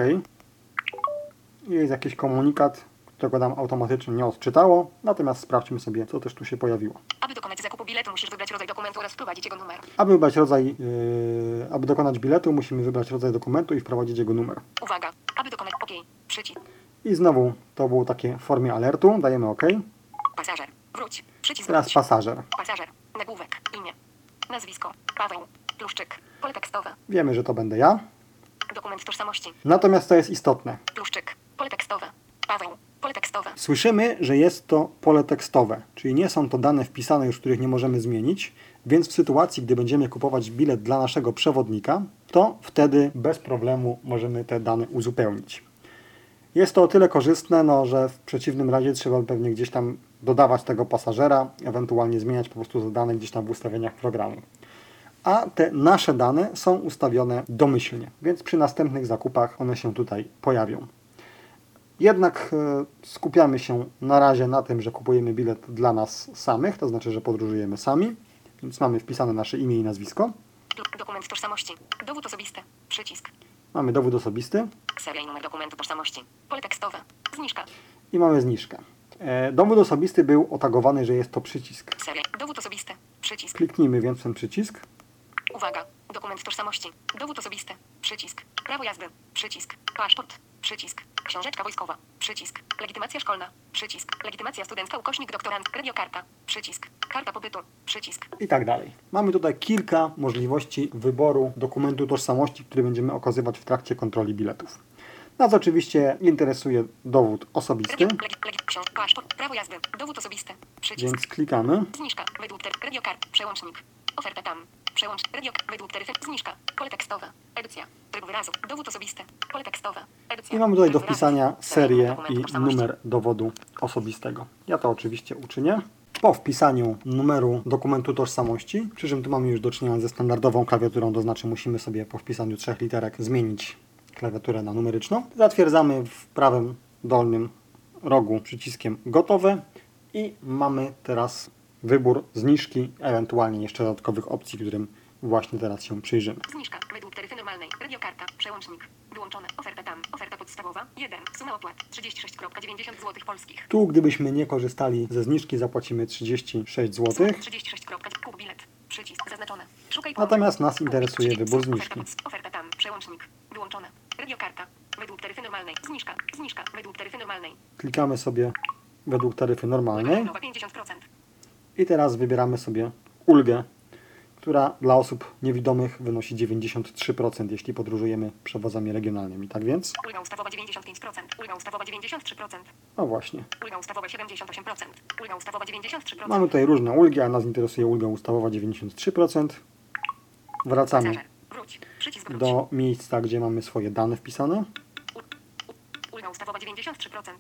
Jest jakiś komunikat, którego nam automatycznie nie odczytało. Natomiast sprawdźmy sobie, co też tu się pojawiło. Aby dokonać zakupu biletu, musisz wybrać rodzaj dokumentu oraz wprowadzić jego numer. Aby wybrać rodzaj, yy, aby dokonać biletu, musimy wybrać rodzaj dokumentu i wprowadzić jego numer. Uwaga. Aby dokonać OK. Przycisk. I znowu to było takie w formie alertu. Dajemy OK. Pasażer. Wróć. Przycisk Teraz wróć. pasażer. Pasażer. Nagłówek. Imię. Nazwisko. Paweł. Pluszczyk. Pole tekstowe. Wiemy, że to będę ja. Dokument tożsamości. Natomiast to jest istotne. Pole tekstowe. Paweł. Pole tekstowe. Słyszymy, że jest to pole tekstowe, czyli nie są to dane wpisane już, których nie możemy zmienić, więc w sytuacji, gdy będziemy kupować bilet dla naszego przewodnika, to wtedy bez problemu możemy te dane uzupełnić. Jest to o tyle korzystne, no, że w przeciwnym razie trzeba pewnie gdzieś tam dodawać tego pasażera, ewentualnie zmieniać po prostu te dane gdzieś tam w ustawieniach programu. A te nasze dane są ustawione domyślnie, więc przy następnych zakupach one się tutaj pojawią. Jednak e, skupiamy się na razie na tym, że kupujemy bilet dla nas samych, to znaczy, że podróżujemy sami, więc mamy wpisane nasze imię i nazwisko. Dokument tożsamości. Dowód osobisty. Przycisk. Mamy dowód osobisty Seria i numer dokumentu tożsamości. Pole tekstowe. Zniżka. i mamy zniżkę. E, Dowód osobisty był otagowany, że jest to przycisk. Seria. Dowód osobisty. Przycisk. Kliknijmy więc ten przycisk. Uwaga. Dokument tożsamości. Dowód osobisty. Przycisk. Prawo jazdy. Przycisk. Paszport. Przycisk. Książeczka wojskowa. Przycisk. Legitymacja szkolna. Przycisk. Legitymacja studencka ukośnik doktorant. Radiokarta. Przycisk. Karta pobytu. Przycisk. i tak dalej. Mamy tutaj kilka możliwości wyboru dokumentu tożsamości, który będziemy okazywać w trakcie kontroli biletów. Nas oczywiście interesuje dowód osobisty. Prawo jazdy. Dowód osobisty. Przycisk. więc klikamy. Zniżka. Ter, radiokart. Przełącznik. Oferta tam. Przełącz. Radio. Według taryfy. Zniżka. Pole tekstowe. Edycja. Tryb wyrazu. Dowód osobisty. Pole tekstowe. Edycja. I mamy tutaj do Tryb wpisania serię i numer dowodu osobistego. Ja to oczywiście uczynię. Po wpisaniu numeru dokumentu tożsamości, przy czym tu mamy już do czynienia ze standardową klawiaturą, to znaczy musimy sobie po wpisaniu trzech literek zmienić klawiaturę na numeryczną. Zatwierdzamy w prawym dolnym rogu przyciskiem gotowe i mamy teraz wybór zniżki, ewentualnie jeszcze dodatkowych opcji, którym właśnie teraz się przyjrzymy. Zniżka. Według taryfy normalnej. Radiokarta. Przełącznik. Wyłączone. Oferta tam. Oferta podstawowa. 1. Suma opłat. 36,90 zł polskich. Tu, gdybyśmy nie korzystali ze zniżki, zapłacimy 36 zł. 36. Kup bilet. Przycisk zaznaczone. Szukaj Natomiast nas interesuje wybór zniżki. Oferta tam. Przełącznik. Wyłączone. Radiokarta. Według taryfy normalnej. Zniżka. Zniżka. Według taryfy normalnej. Klikamy sobie według taryfy normalnej Nowa 50%. I teraz wybieramy sobie ulgę, która dla osób niewidomych wynosi 93%, jeśli podróżujemy przewozami regionalnymi. Tak więc, Ulga ustawowa 95%. Ulga ustawowa 93%. no właśnie, Ulga ustawowa 78%. Ulga ustawowa 93%. mamy tutaj różne ulgi, a nas interesuje ulga ustawowa 93%. Wracamy do miejsca, gdzie mamy swoje dane wpisane. Ulga ustawowa 93%.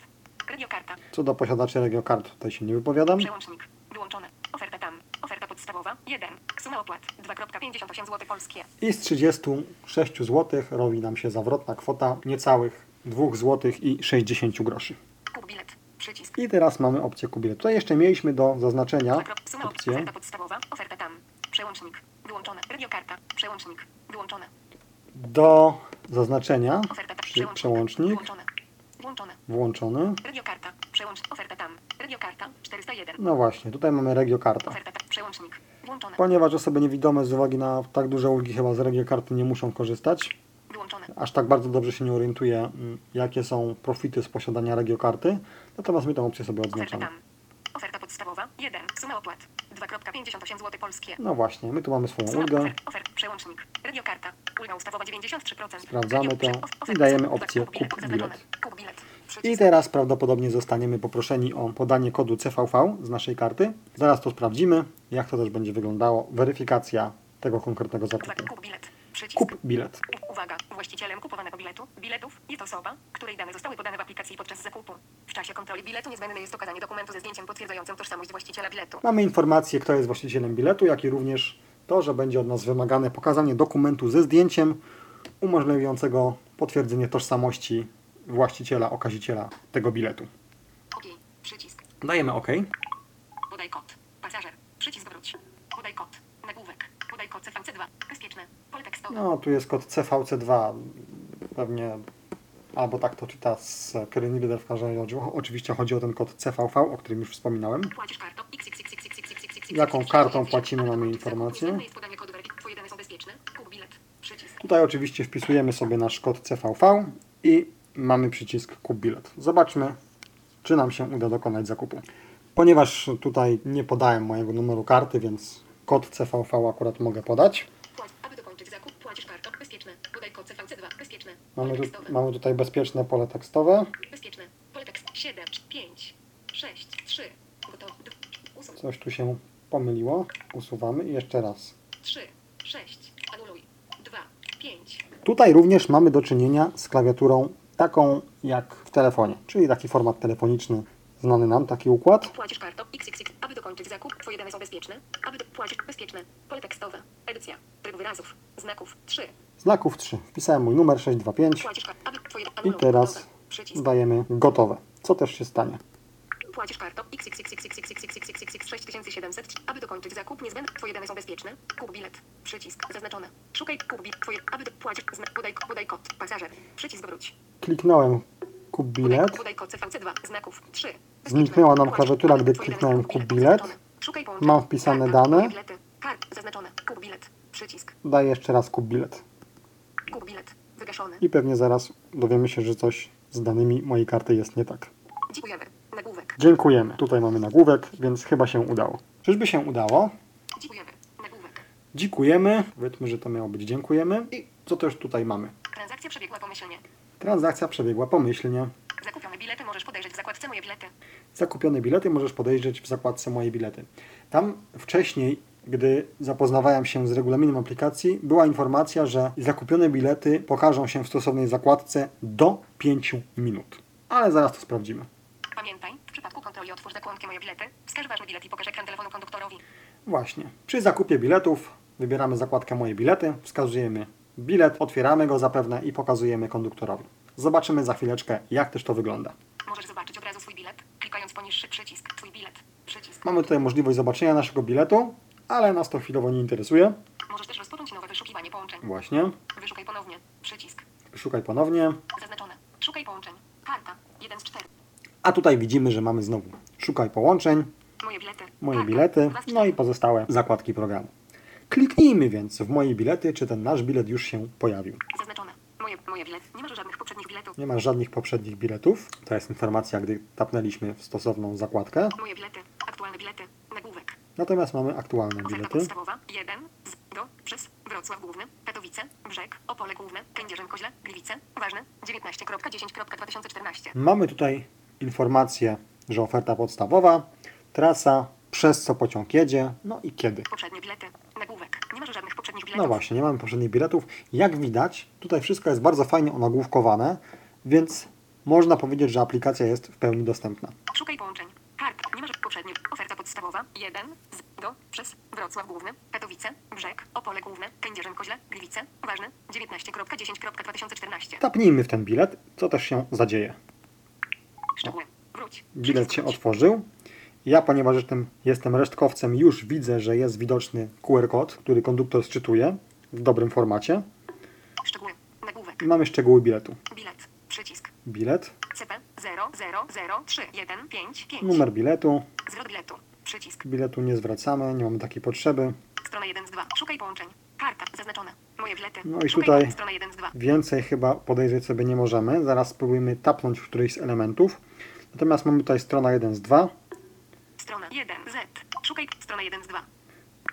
Radiokarta. Co do posiadaczy regiokart, tutaj się nie wypowiadam. Przełącznik. Wyłączone. Oferta tam. Oferta podstawowa. 1. Suma opłat. 2,58 zł polskie. I z 36 zł robi nam się zawrotna kwota niecałych 2 zł i 60 groszy. Kup bilet. Przycisk. I teraz mamy opcję kubilet. Tutaj jeszcze mieliśmy do zaznaczenia Suma opcję Oferta podstawowa. Oferta tam. Przełącznik. Wyłączone. Radiokarta. Przełącznik. Wyłączone. do zaznaczenia, Oferta przełącznik. Włączone. włączony. Radiokarta. Przełącz. Oferta tam. Radiokarta. 401. No właśnie, tutaj mamy regiokartę. Oferta tam. Przełącznik. Włączone. Ponieważ osoby niewidome z uwagi na tak duże ulgi chyba z regiokarty nie muszą korzystać, Wyłączone. aż tak bardzo dobrze się nie orientuję, mm, jakie są profity z posiadania regiokarty, natomiast my tę opcję sobie Oferta odznaczamy. tam. Oferta podstawowa. 1. Suma opłat. 2,58 zł polskie. No właśnie, my tu mamy swoją Suma ulgę, ofert, ofert, przełącznik. Radiokarta. Ulga ustawowa 93%. Sprawdzamy to i oferta dajemy opcję kup bilet. kup bilet. I teraz prawdopodobnie zostaniemy poproszeni o podanie kodu CVV z naszej karty. Zaraz to sprawdzimy, jak to też będzie wyglądało. Weryfikacja tego konkretnego zakupu. kup bilet. Przycisk. Kup bilet. Uwaga, właścicielem kupowanego biletu, biletów jest osoba, której dane zostały podane w aplikacji podczas zakupu. W czasie kontroli biletu niezbędne jest okazanie dokumentu ze zdjęciem potwierdzającym tożsamość właściciela biletu. Mamy informację, kto jest właścicielem biletu, jak i również to, że będzie od nas wymagane pokazanie dokumentu ze zdjęciem umożliwiającego potwierdzenie tożsamości właściciela, okaziciela tego biletu. OK, przycisk. Dajemy OK. Podaj kod. Pasażer. Przycisk wróć. Podaj kod. Nagłówek. Podaj kod CVC2. Bezpieczne. Pole tekstowe. No, tu jest kod CVC2. Pewnie albo tak to czyta z Kirin w każdym razie. Oczywiście chodzi o ten kod CVV, o którym już wspominałem. Płacisz kartą Jaką kartą płacimy, mamy informację. Tutaj oczywiście wpisujemy sobie nasz kod CVV i mamy przycisk kup bilet. Zobaczmy, czy nam się uda dokonać zakupu. Ponieważ tutaj nie podałem mojego numeru karty, więc kod CVV akurat mogę podać. Płać. Aby dokończyć zakup, płacisz kartą. Bezpieczne. Podaj kod CVC2. Bezpieczne. Mamy, tu, mamy tutaj bezpieczne pole tekstowe. Bezpieczne. Pole tekst 7, 5, 6, 3. Gotowy. Usuń. Coś tu się pomyliło. Usuwamy i jeszcze raz. 3, 6. Anuluj. 2, 5. Tutaj również mamy do czynienia z klawiaturą taką jak w telefonie, czyli taki format telefoniczny znany nam, taki układ. Płacisz kartą XXX. Aby dokończyć zakup, Twoje dane są bezpieczne. Aby do... płacisz bezpieczne. Pole tekstowe. Edycja. Tryb wyrazów. Znaków. 3. Znaków 3. Wpisałem mój numer 625 Płacisz kartą. Aby Twoje... i teraz. Dajemy gotowe. Co też się stanie? Płacisz kartą XXXXXXXXXX 6700. Aby. Twoje dane są bezpieczne. Bilet. Przycisk. Zaznaczone. Szukaj bilet. Kod. Pasażer. Przycisk wróć. Kliknąłem kup bilet. kod CVC2. Znaków 3. Zniknęła nam klawiatura, gdy kliknąłem kup bilet. Mam wpisane dane. Daję jeszcze raz kup bilet. I pewnie zaraz dowiemy się, że coś z danymi mojej karty jest nie tak. Dziękujemy. Nagłówek. Dziękujemy. Tutaj mamy nagłówek, więc chyba się udało. Czyżby się udało? Dziękujemy. Nagłówek. Dziękujemy. Powiedzmy, że to miało być dziękujemy. I co też tutaj mamy? Transakcja przebiegła pomyślnie. Transakcja przebiegła pomyślnie. Zakupione bilety możesz podejrzeć w zakładce Moje bilety. Zakupione bilety możesz podejrzeć w zakładce Moje bilety. Tam wcześniej, gdy zapoznawałem się z regulaminem aplikacji, była informacja, że zakupione bilety pokażą się w stosownej zakładce do 5 minut. Ale zaraz to sprawdzimy. Pamiętaj, w przypadku kontroli otwórz zakładkę Moje bilety, wskaż ważny bilet i pokaż ekran telefonu konduktorowi. Właśnie. Przy zakupie biletów wybieramy zakładkę Moje bilety, wskazujemy bilet, otwieramy go zapewne i pokazujemy konduktorowi. Zobaczymy za chwileczkę, jak też to wygląda. Możesz zobaczyć od razu swój bilet, klikając poniższy przycisk Twój bilet. Przycisk. Mamy tutaj możliwość zobaczenia naszego biletu, ale nas to chwilowo nie interesuje. Możesz też rozpocząć nowe wyszukiwanie połączeń. Właśnie. Wyszukaj ponownie. Przycisk. Szukaj ponownie. Zaznaczone. Szukaj połączeń. Karta. 1 z 4. A tutaj widzimy, że mamy znowu szukaj połączeń, Moje bilety. moje Karta. bilety, no i pozostałe zakładki programu. Kliknijmy więc w moje bilety, czy ten nasz bilet już się pojawił. Zaznaczone. Moje, moje bilet. Nie masz żadnych poprzednich biletów. Nie ma żadnych poprzednich biletów. To jest informacja, gdy tapnęliśmy w stosowną zakładkę. Moje bilety. Aktualne bilety. Nagłówek. Natomiast mamy aktualne bilety. podstawowa 1 z do przez Wrocław Główny, Katowice, Brzeg, Opole Główne, Kędzierzyn-Koźle, Gliwice, Ważne 19.10.2014. Mamy tutaj informację, że oferta podstawowa, trasa, przez co pociąg jedzie, no i kiedy. Poprzednie bilety. Nagłówek. Nie masz żadnych poprzednich biletów. No właśnie, nie mamy poprzednich biletów. Jak widać, tutaj wszystko jest bardzo fajnie onagłówkowane, więc można powiedzieć, że aplikacja jest w pełni dostępna. Szukaj połączeń. Karta. Nie masz poprzednie. Oferta podstawowa 1 z do przez Wrocław Główny, Katowice, Brzeg, Opole Główne, Kędzierzyn-Koźle, Gliwice, Ważne 19.10.2014. Tapnijmy w ten bilet, co też się zadzieje. Bilet się otworzył. Ja, ponieważ jestem, jestem resztkowcem, już widzę, że jest widoczny QR kod, który konduktor sczytuje w dobrym formacie. Szczegóły. Nagłówek. I mamy szczegóły biletu. Bilet. Przycisk. Bilet, CP 0003155. numer biletu. Zwrot biletu. Przycisk. Biletu nie zwracamy, nie mamy takiej potrzeby. Strona 1 z 2. Szukaj połączeń. Karta. Zaznaczone. Moje bilety. No i Szukaj tutaj- połączeń. Strona 1 z 2. Więcej chyba podejrzeć sobie nie możemy. Zaraz spróbujemy tapnąć w któryś z elementów. Natomiast mamy tutaj strona 1 z 2. Strona 1 Z. Szukaj. Strona 1 z 2.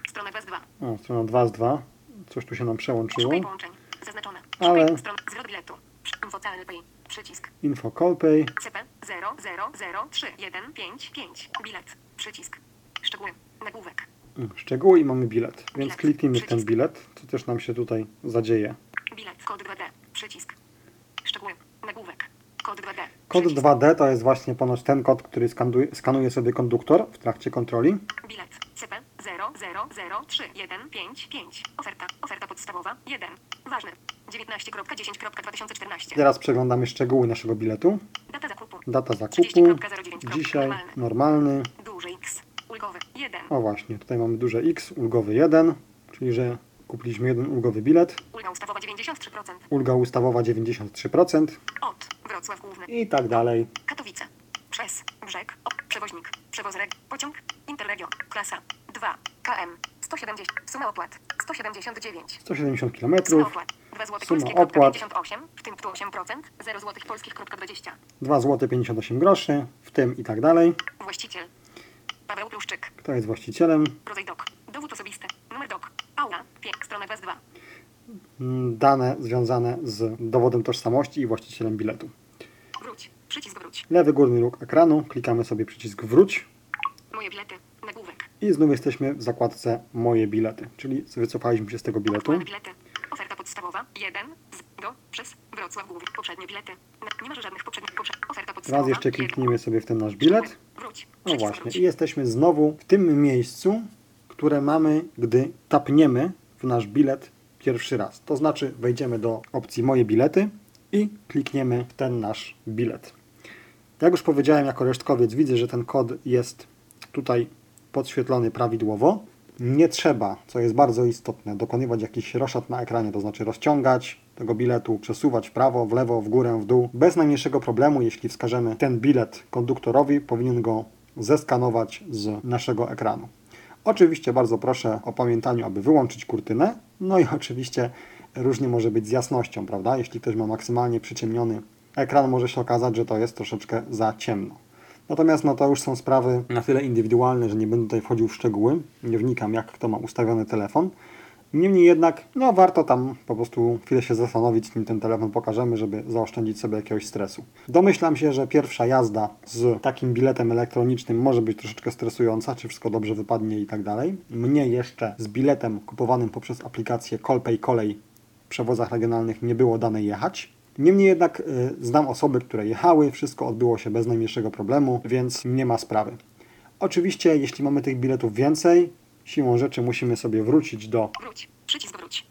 Strona 2 z 2. O, strona 2 z 2. Coś tu się nam przełączyło. Szukaj połączeń. Zaznaczone. Ale- Szukaj. Zwrot biletu. Info CLPay. Przycisk. Info Callpay. CP 0003155. Bilet. Przycisk. Szczegóły. Nagłówek. Mm, Szczegóły i mamy bilet. Więc Bilet. kliknijmy w ten Przycisk. bilet, co też nam się tutaj zadzieje. Bilet. Kod 2D. Przycisk. Szczegóły. Nagłówek. Kod 2D. Kod Przycisk. 2D to jest właśnie ponoć ten kod, który skanuje, skanuje sobie konduktor w trakcie kontroli. Bilet. CP 0003155. Oferta. Oferta podstawowa 1. Ważne. 19.10.2014. Teraz przeglądamy szczegóły naszego biletu. Data zakupu. Data zakupu. 30.09. Dzisiaj Normalny. normalny. Duży X. Ulgowy 1. O właśnie, tutaj mamy duże X, ulgowy 1, czyli że kupiliśmy jeden ulgowy bilet. Ulga ustawowa 93%. Ulga ustawowa 93% Od. Wrocław Główny. i tak dalej. Katowice. Przez. Brzeg. Przewoźnik. Przewóz reg. Pociąg. Interregion. Klasa. 2. KM. 170. Suma opłat. 179. 170 km. Suma opłat. 2 zł Suma polskie. opłat. 58. W tym tu 8%. 0 zł polskich. 20. 2 zł 58 groszy, w tym i tak dalej. Właściciel. Paweł Pluszczyk. Kto jest właścicielem? Rodzaj dok. Dowód osobisty. Numer dok. Aula. Pie. Strona 2 z 2. Mm, Dane związane z dowodem tożsamości i właścicielem biletu. Wróć. Przycisk wróć. Lewy górny róg ekranu, klikamy sobie przycisk wróć Moje bilety. Nagłówek. i znów jesteśmy w zakładce moje bilety, czyli wycofaliśmy się z tego biletu. Bilety. Oferta podstawowa. 1. Z. Do. Przez. Wrocław. Poprzednie bilety. Nie masz żadnych poprzednich. Poprze oferta podstawowa. Raz jeszcze kliknijmy sobie w ten nasz bilet. Wróć. No właśnie, i jesteśmy znowu w tym miejscu, które mamy, gdy tapniemy w nasz bilet pierwszy raz. To znaczy wejdziemy do opcji moje bilety i klikniemy w ten nasz bilet. Jak już powiedziałem, jako resztkowiec widzę, że ten kod jest tutaj podświetlony prawidłowo. Nie trzeba, co jest bardzo istotne, dokonywać jakichś roszad na ekranie, to znaczy rozciągać tego biletu, przesuwać w prawo, w lewo, w górę, w dół. Bez najmniejszego problemu, jeśli wskażemy ten bilet konduktorowi, powinien go zeskanować z naszego ekranu. Oczywiście bardzo proszę o pamiętaniu, aby wyłączyć kurtynę. No i oczywiście różnie może być z jasnością, prawda? Jeśli ktoś ma maksymalnie przyciemniony ekran, może się okazać, że to jest troszeczkę za ciemno. Natomiast no to już są sprawy na tyle indywidualne, że nie będę tutaj wchodził w szczegóły. Nie wnikam, jak kto ma ustawiony telefon. Niemniej jednak, no warto tam po prostu chwilę się zastanowić, nim ten telefon pokażemy, żeby zaoszczędzić sobie jakiegoś stresu. Domyślam się, że pierwsza jazda z takim biletem elektronicznym może być troszeczkę stresująca, czy wszystko dobrze wypadnie i tak dalej. Mnie jeszcze z biletem kupowanym poprzez aplikację Kolpay Kolej w przewozach regionalnych nie było dane jechać. Niemniej jednak y, znam osoby, które jechały, wszystko odbyło się bez najmniejszego problemu, więc nie ma sprawy. Oczywiście, jeśli mamy tych biletów więcej, siłą rzeczy musimy sobie wrócić do Wróć. Przycisk wróć.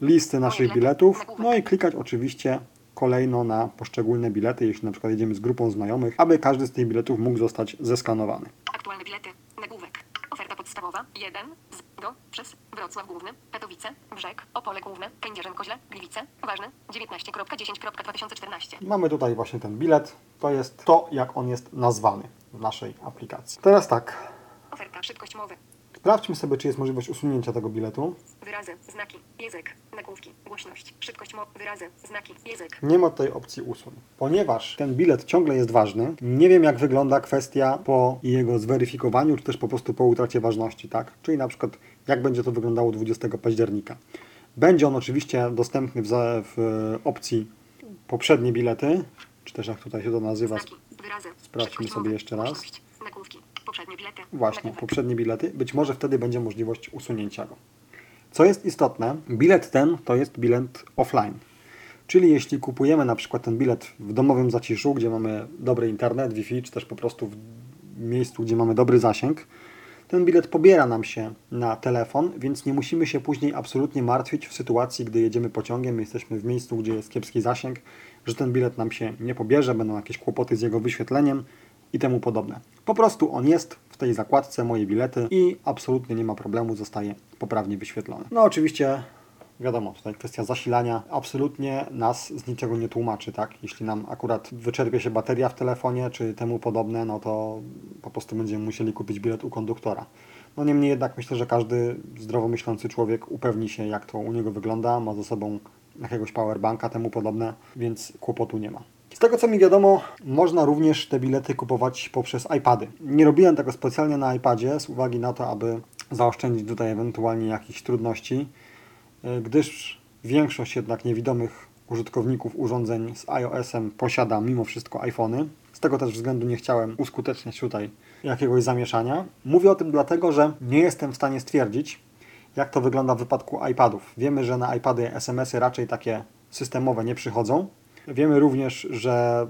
listy naszych biletów, no i klikać oczywiście kolejno na poszczególne bilety, jeśli na przykład jedziemy z grupą znajomych, aby każdy z tych biletów mógł zostać zeskanowany. Aktualne bilety. Nagłówek. Oferta podstawowa. 1. Z. Do. Przez. Wrocław Główny. Katowice. Brzeg. Opole Główne. Kędzierzyn Koźle. Gliwice. Ważne. 19.10.2014. Mamy tutaj właśnie ten bilet, to jest to, jak on jest nazwany w naszej aplikacji. Teraz tak, Oferta. Szybkość mowy. Sprawdźmy sobie, czy jest możliwość usunięcia tego biletu. Wyrazy. Znaki. Język. Nagłówki. Głośność. Szybkość mowy. Wyrazy. Znaki. Język. Nie ma tutaj opcji usuń. Ponieważ ten bilet ciągle jest ważny, nie wiem jak wygląda kwestia po jego zweryfikowaniu, czy też po prostu po utracie ważności, tak? Czyli na przykład jak będzie to wyglądało 20 października. Będzie on oczywiście dostępny w, za- w opcji poprzednie bilety, czy też jak tutaj się to nazywa, Znaki. Wyrazy. Sprawdźmy Szybkość sobie mowy. jeszcze raz. Głośność. Nagłówki. Poprzednie bilety. Właśnie, poprzednie bilety. Być może wtedy będzie możliwość usunięcia go. Co jest istotne, bilet ten to jest bilet offline. Czyli jeśli kupujemy na przykład ten bilet w domowym zaciszu, gdzie mamy dobry internet, Wi-Fi, czy też po prostu w miejscu, gdzie mamy dobry zasięg, ten bilet pobiera nam się na telefon, więc nie musimy się później absolutnie martwić w sytuacji, gdy jedziemy pociągiem, jesteśmy w miejscu, gdzie jest kiepski zasięg, że ten bilet nam się nie pobierze, będą jakieś kłopoty z jego wyświetleniem i temu podobne. Po prostu on jest w tej zakładce moje bilety i absolutnie nie ma problemu, zostaje poprawnie wyświetlony. No oczywiście Wiadomo, tutaj kwestia zasilania absolutnie nas z niczego nie tłumaczy, tak? Jeśli nam akurat wyczerpie się bateria w telefonie czy temu podobne, no to po prostu będziemy musieli kupić bilet u konduktora. No niemniej jednak myślę, że każdy zdrowo myślący człowiek upewni się, jak to u niego wygląda, ma ze sobą jakiegoś powerbanka, temu podobne, więc kłopotu nie ma. Z tego co mi wiadomo, można również te bilety kupować poprzez iPady. Nie robiłem tego specjalnie na iPadzie z uwagi na to, aby zaoszczędzić tutaj ewentualnie jakichś trudności e, gdyż większość jednak niewidomych użytkowników urządzeń z iOS-em posiada mimo wszystko iPhony. Z tego też względu nie chciałem uskuteczniać tutaj jakiegoś zamieszania. Mówię o tym dlatego, że nie jestem w stanie stwierdzić, jak to wygląda w wypadku iPadów. Wiemy, że na iPady SMS-y raczej takie systemowe nie przychodzą. Wiemy również, że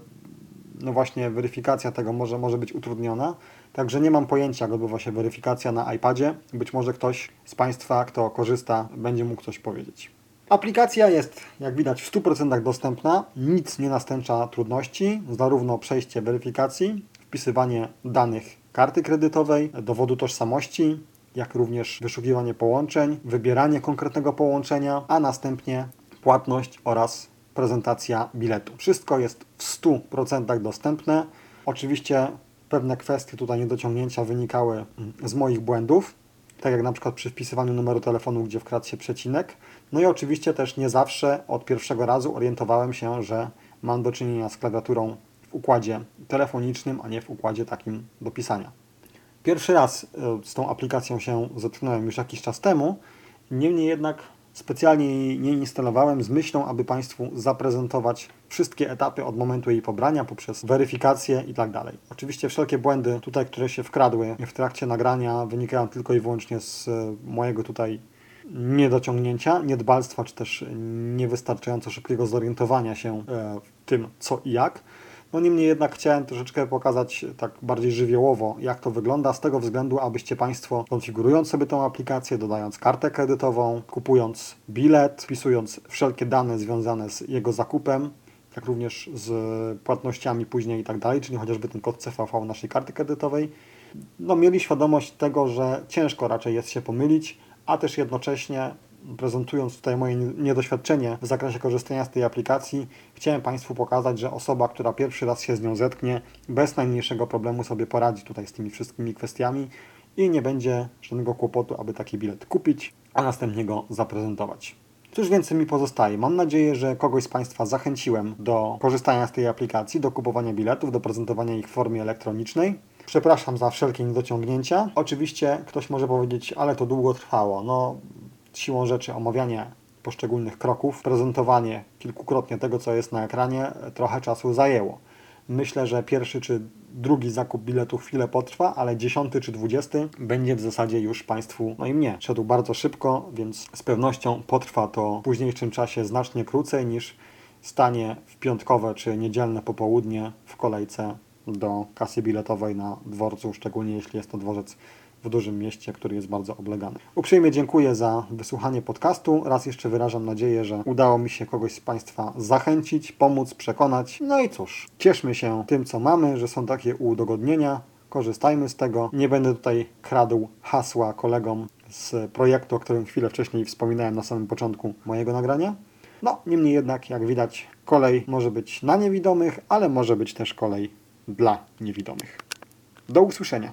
no właśnie weryfikacja tego może, może być utrudniona. Także nie mam pojęcia, jak odbywa się weryfikacja na iPadzie. Być może ktoś z Państwa, kto korzysta, będzie mógł coś powiedzieć. Aplikacja jest, jak widać, w 100% dostępna. Nic nie nastęcza trudności. Zarówno przejście weryfikacji, wpisywanie danych karty kredytowej, dowodu tożsamości, jak również wyszukiwanie połączeń, wybieranie konkretnego połączenia, a następnie płatność oraz prezentacja biletu. Wszystko jest w 100% dostępne. Oczywiście pewne kwestie tutaj niedociągnięcia wynikały mm, z moich błędów, tak jak na przykład przy wpisywaniu numeru telefonu, gdzie wkradł się przecinek. No i oczywiście też nie zawsze od pierwszego razu orientowałem się, że mam do czynienia z klawiaturą w układzie telefonicznym, a nie w układzie takim do pisania. Pierwszy raz e, z tą aplikacją się zetknąłem już jakiś czas temu, niemniej jednak specjalnie jej nie instalowałem z myślą, aby Państwu zaprezentować wszystkie etapy od momentu jej pobrania poprzez weryfikację i tak dalej. Oczywiście wszelkie błędy tutaj, które się wkradły w trakcie nagrania wynikają tylko i wyłącznie z e, mojego tutaj niedociągnięcia, niedbalstwa, czy też niewystarczająco szybkiego zorientowania się e, w tym co i jak. No niemniej jednak chciałem troszeczkę pokazać tak bardziej żywiołowo, jak to wygląda, z tego względu, abyście Państwo konfigurując sobie tą aplikację, dodając kartę kredytową, kupując bilet, wpisując wszelkie dane związane z jego zakupem, jak również z płatnościami później i tak dalej, czyli chociażby ten kod CVV naszej karty kredytowej, no mieli świadomość tego, że ciężko raczej jest się pomylić, a też jednocześnie prezentując tutaj moje niedoświadczenie w zakresie korzystania z tej aplikacji, chciałem Państwu pokazać, że osoba, która pierwszy raz się z nią zetknie, bez najmniejszego problemu sobie poradzi tutaj z tymi wszystkimi kwestiami i nie będzie żadnego kłopotu, aby taki bilet kupić, a następnie go zaprezentować. Cóż więcej mi pozostaje? Mam nadzieję, że kogoś z Państwa zachęciłem do korzystania z tej aplikacji, do kupowania biletów, do prezentowania ich w formie elektronicznej. Przepraszam za wszelkie niedociągnięcia. Oczywiście ktoś może powiedzieć, ale to długo trwało. No, siłą rzeczy omawianie poszczególnych kroków, prezentowanie kilkukrotnie tego, co jest na ekranie, trochę czasu zajęło. Myślę, że pierwszy czy drugi zakup biletu chwilę potrwa, ale dziesiąty czy dwudziesty będzie w zasadzie już Państwu, no i mnie, szedł bardzo szybko, więc z pewnością potrwa to w późniejszym czasie znacznie krócej niż stanie w piątkowe czy niedzielne popołudnie w kolejce do kasy biletowej na dworcu, szczególnie jeśli jest to dworzec w dużym mieście, który jest bardzo oblegany. Uprzejmie dziękuję za wysłuchanie podcastu. Raz jeszcze wyrażam nadzieję, że udało mi się kogoś z Państwa zachęcić, pomóc, przekonać. No i cóż, cieszmy się tym, co mamy, że są takie udogodnienia. Korzystajmy z tego. Nie będę tutaj kradł hasła kolegom z projektu, o którym chwilę wcześniej wspominałem na samym początku mojego nagrania. No, niemniej jednak, jak widać, kolej może być na niewidomych, ale może być też kolej dla niewidomych. Do usłyszenia.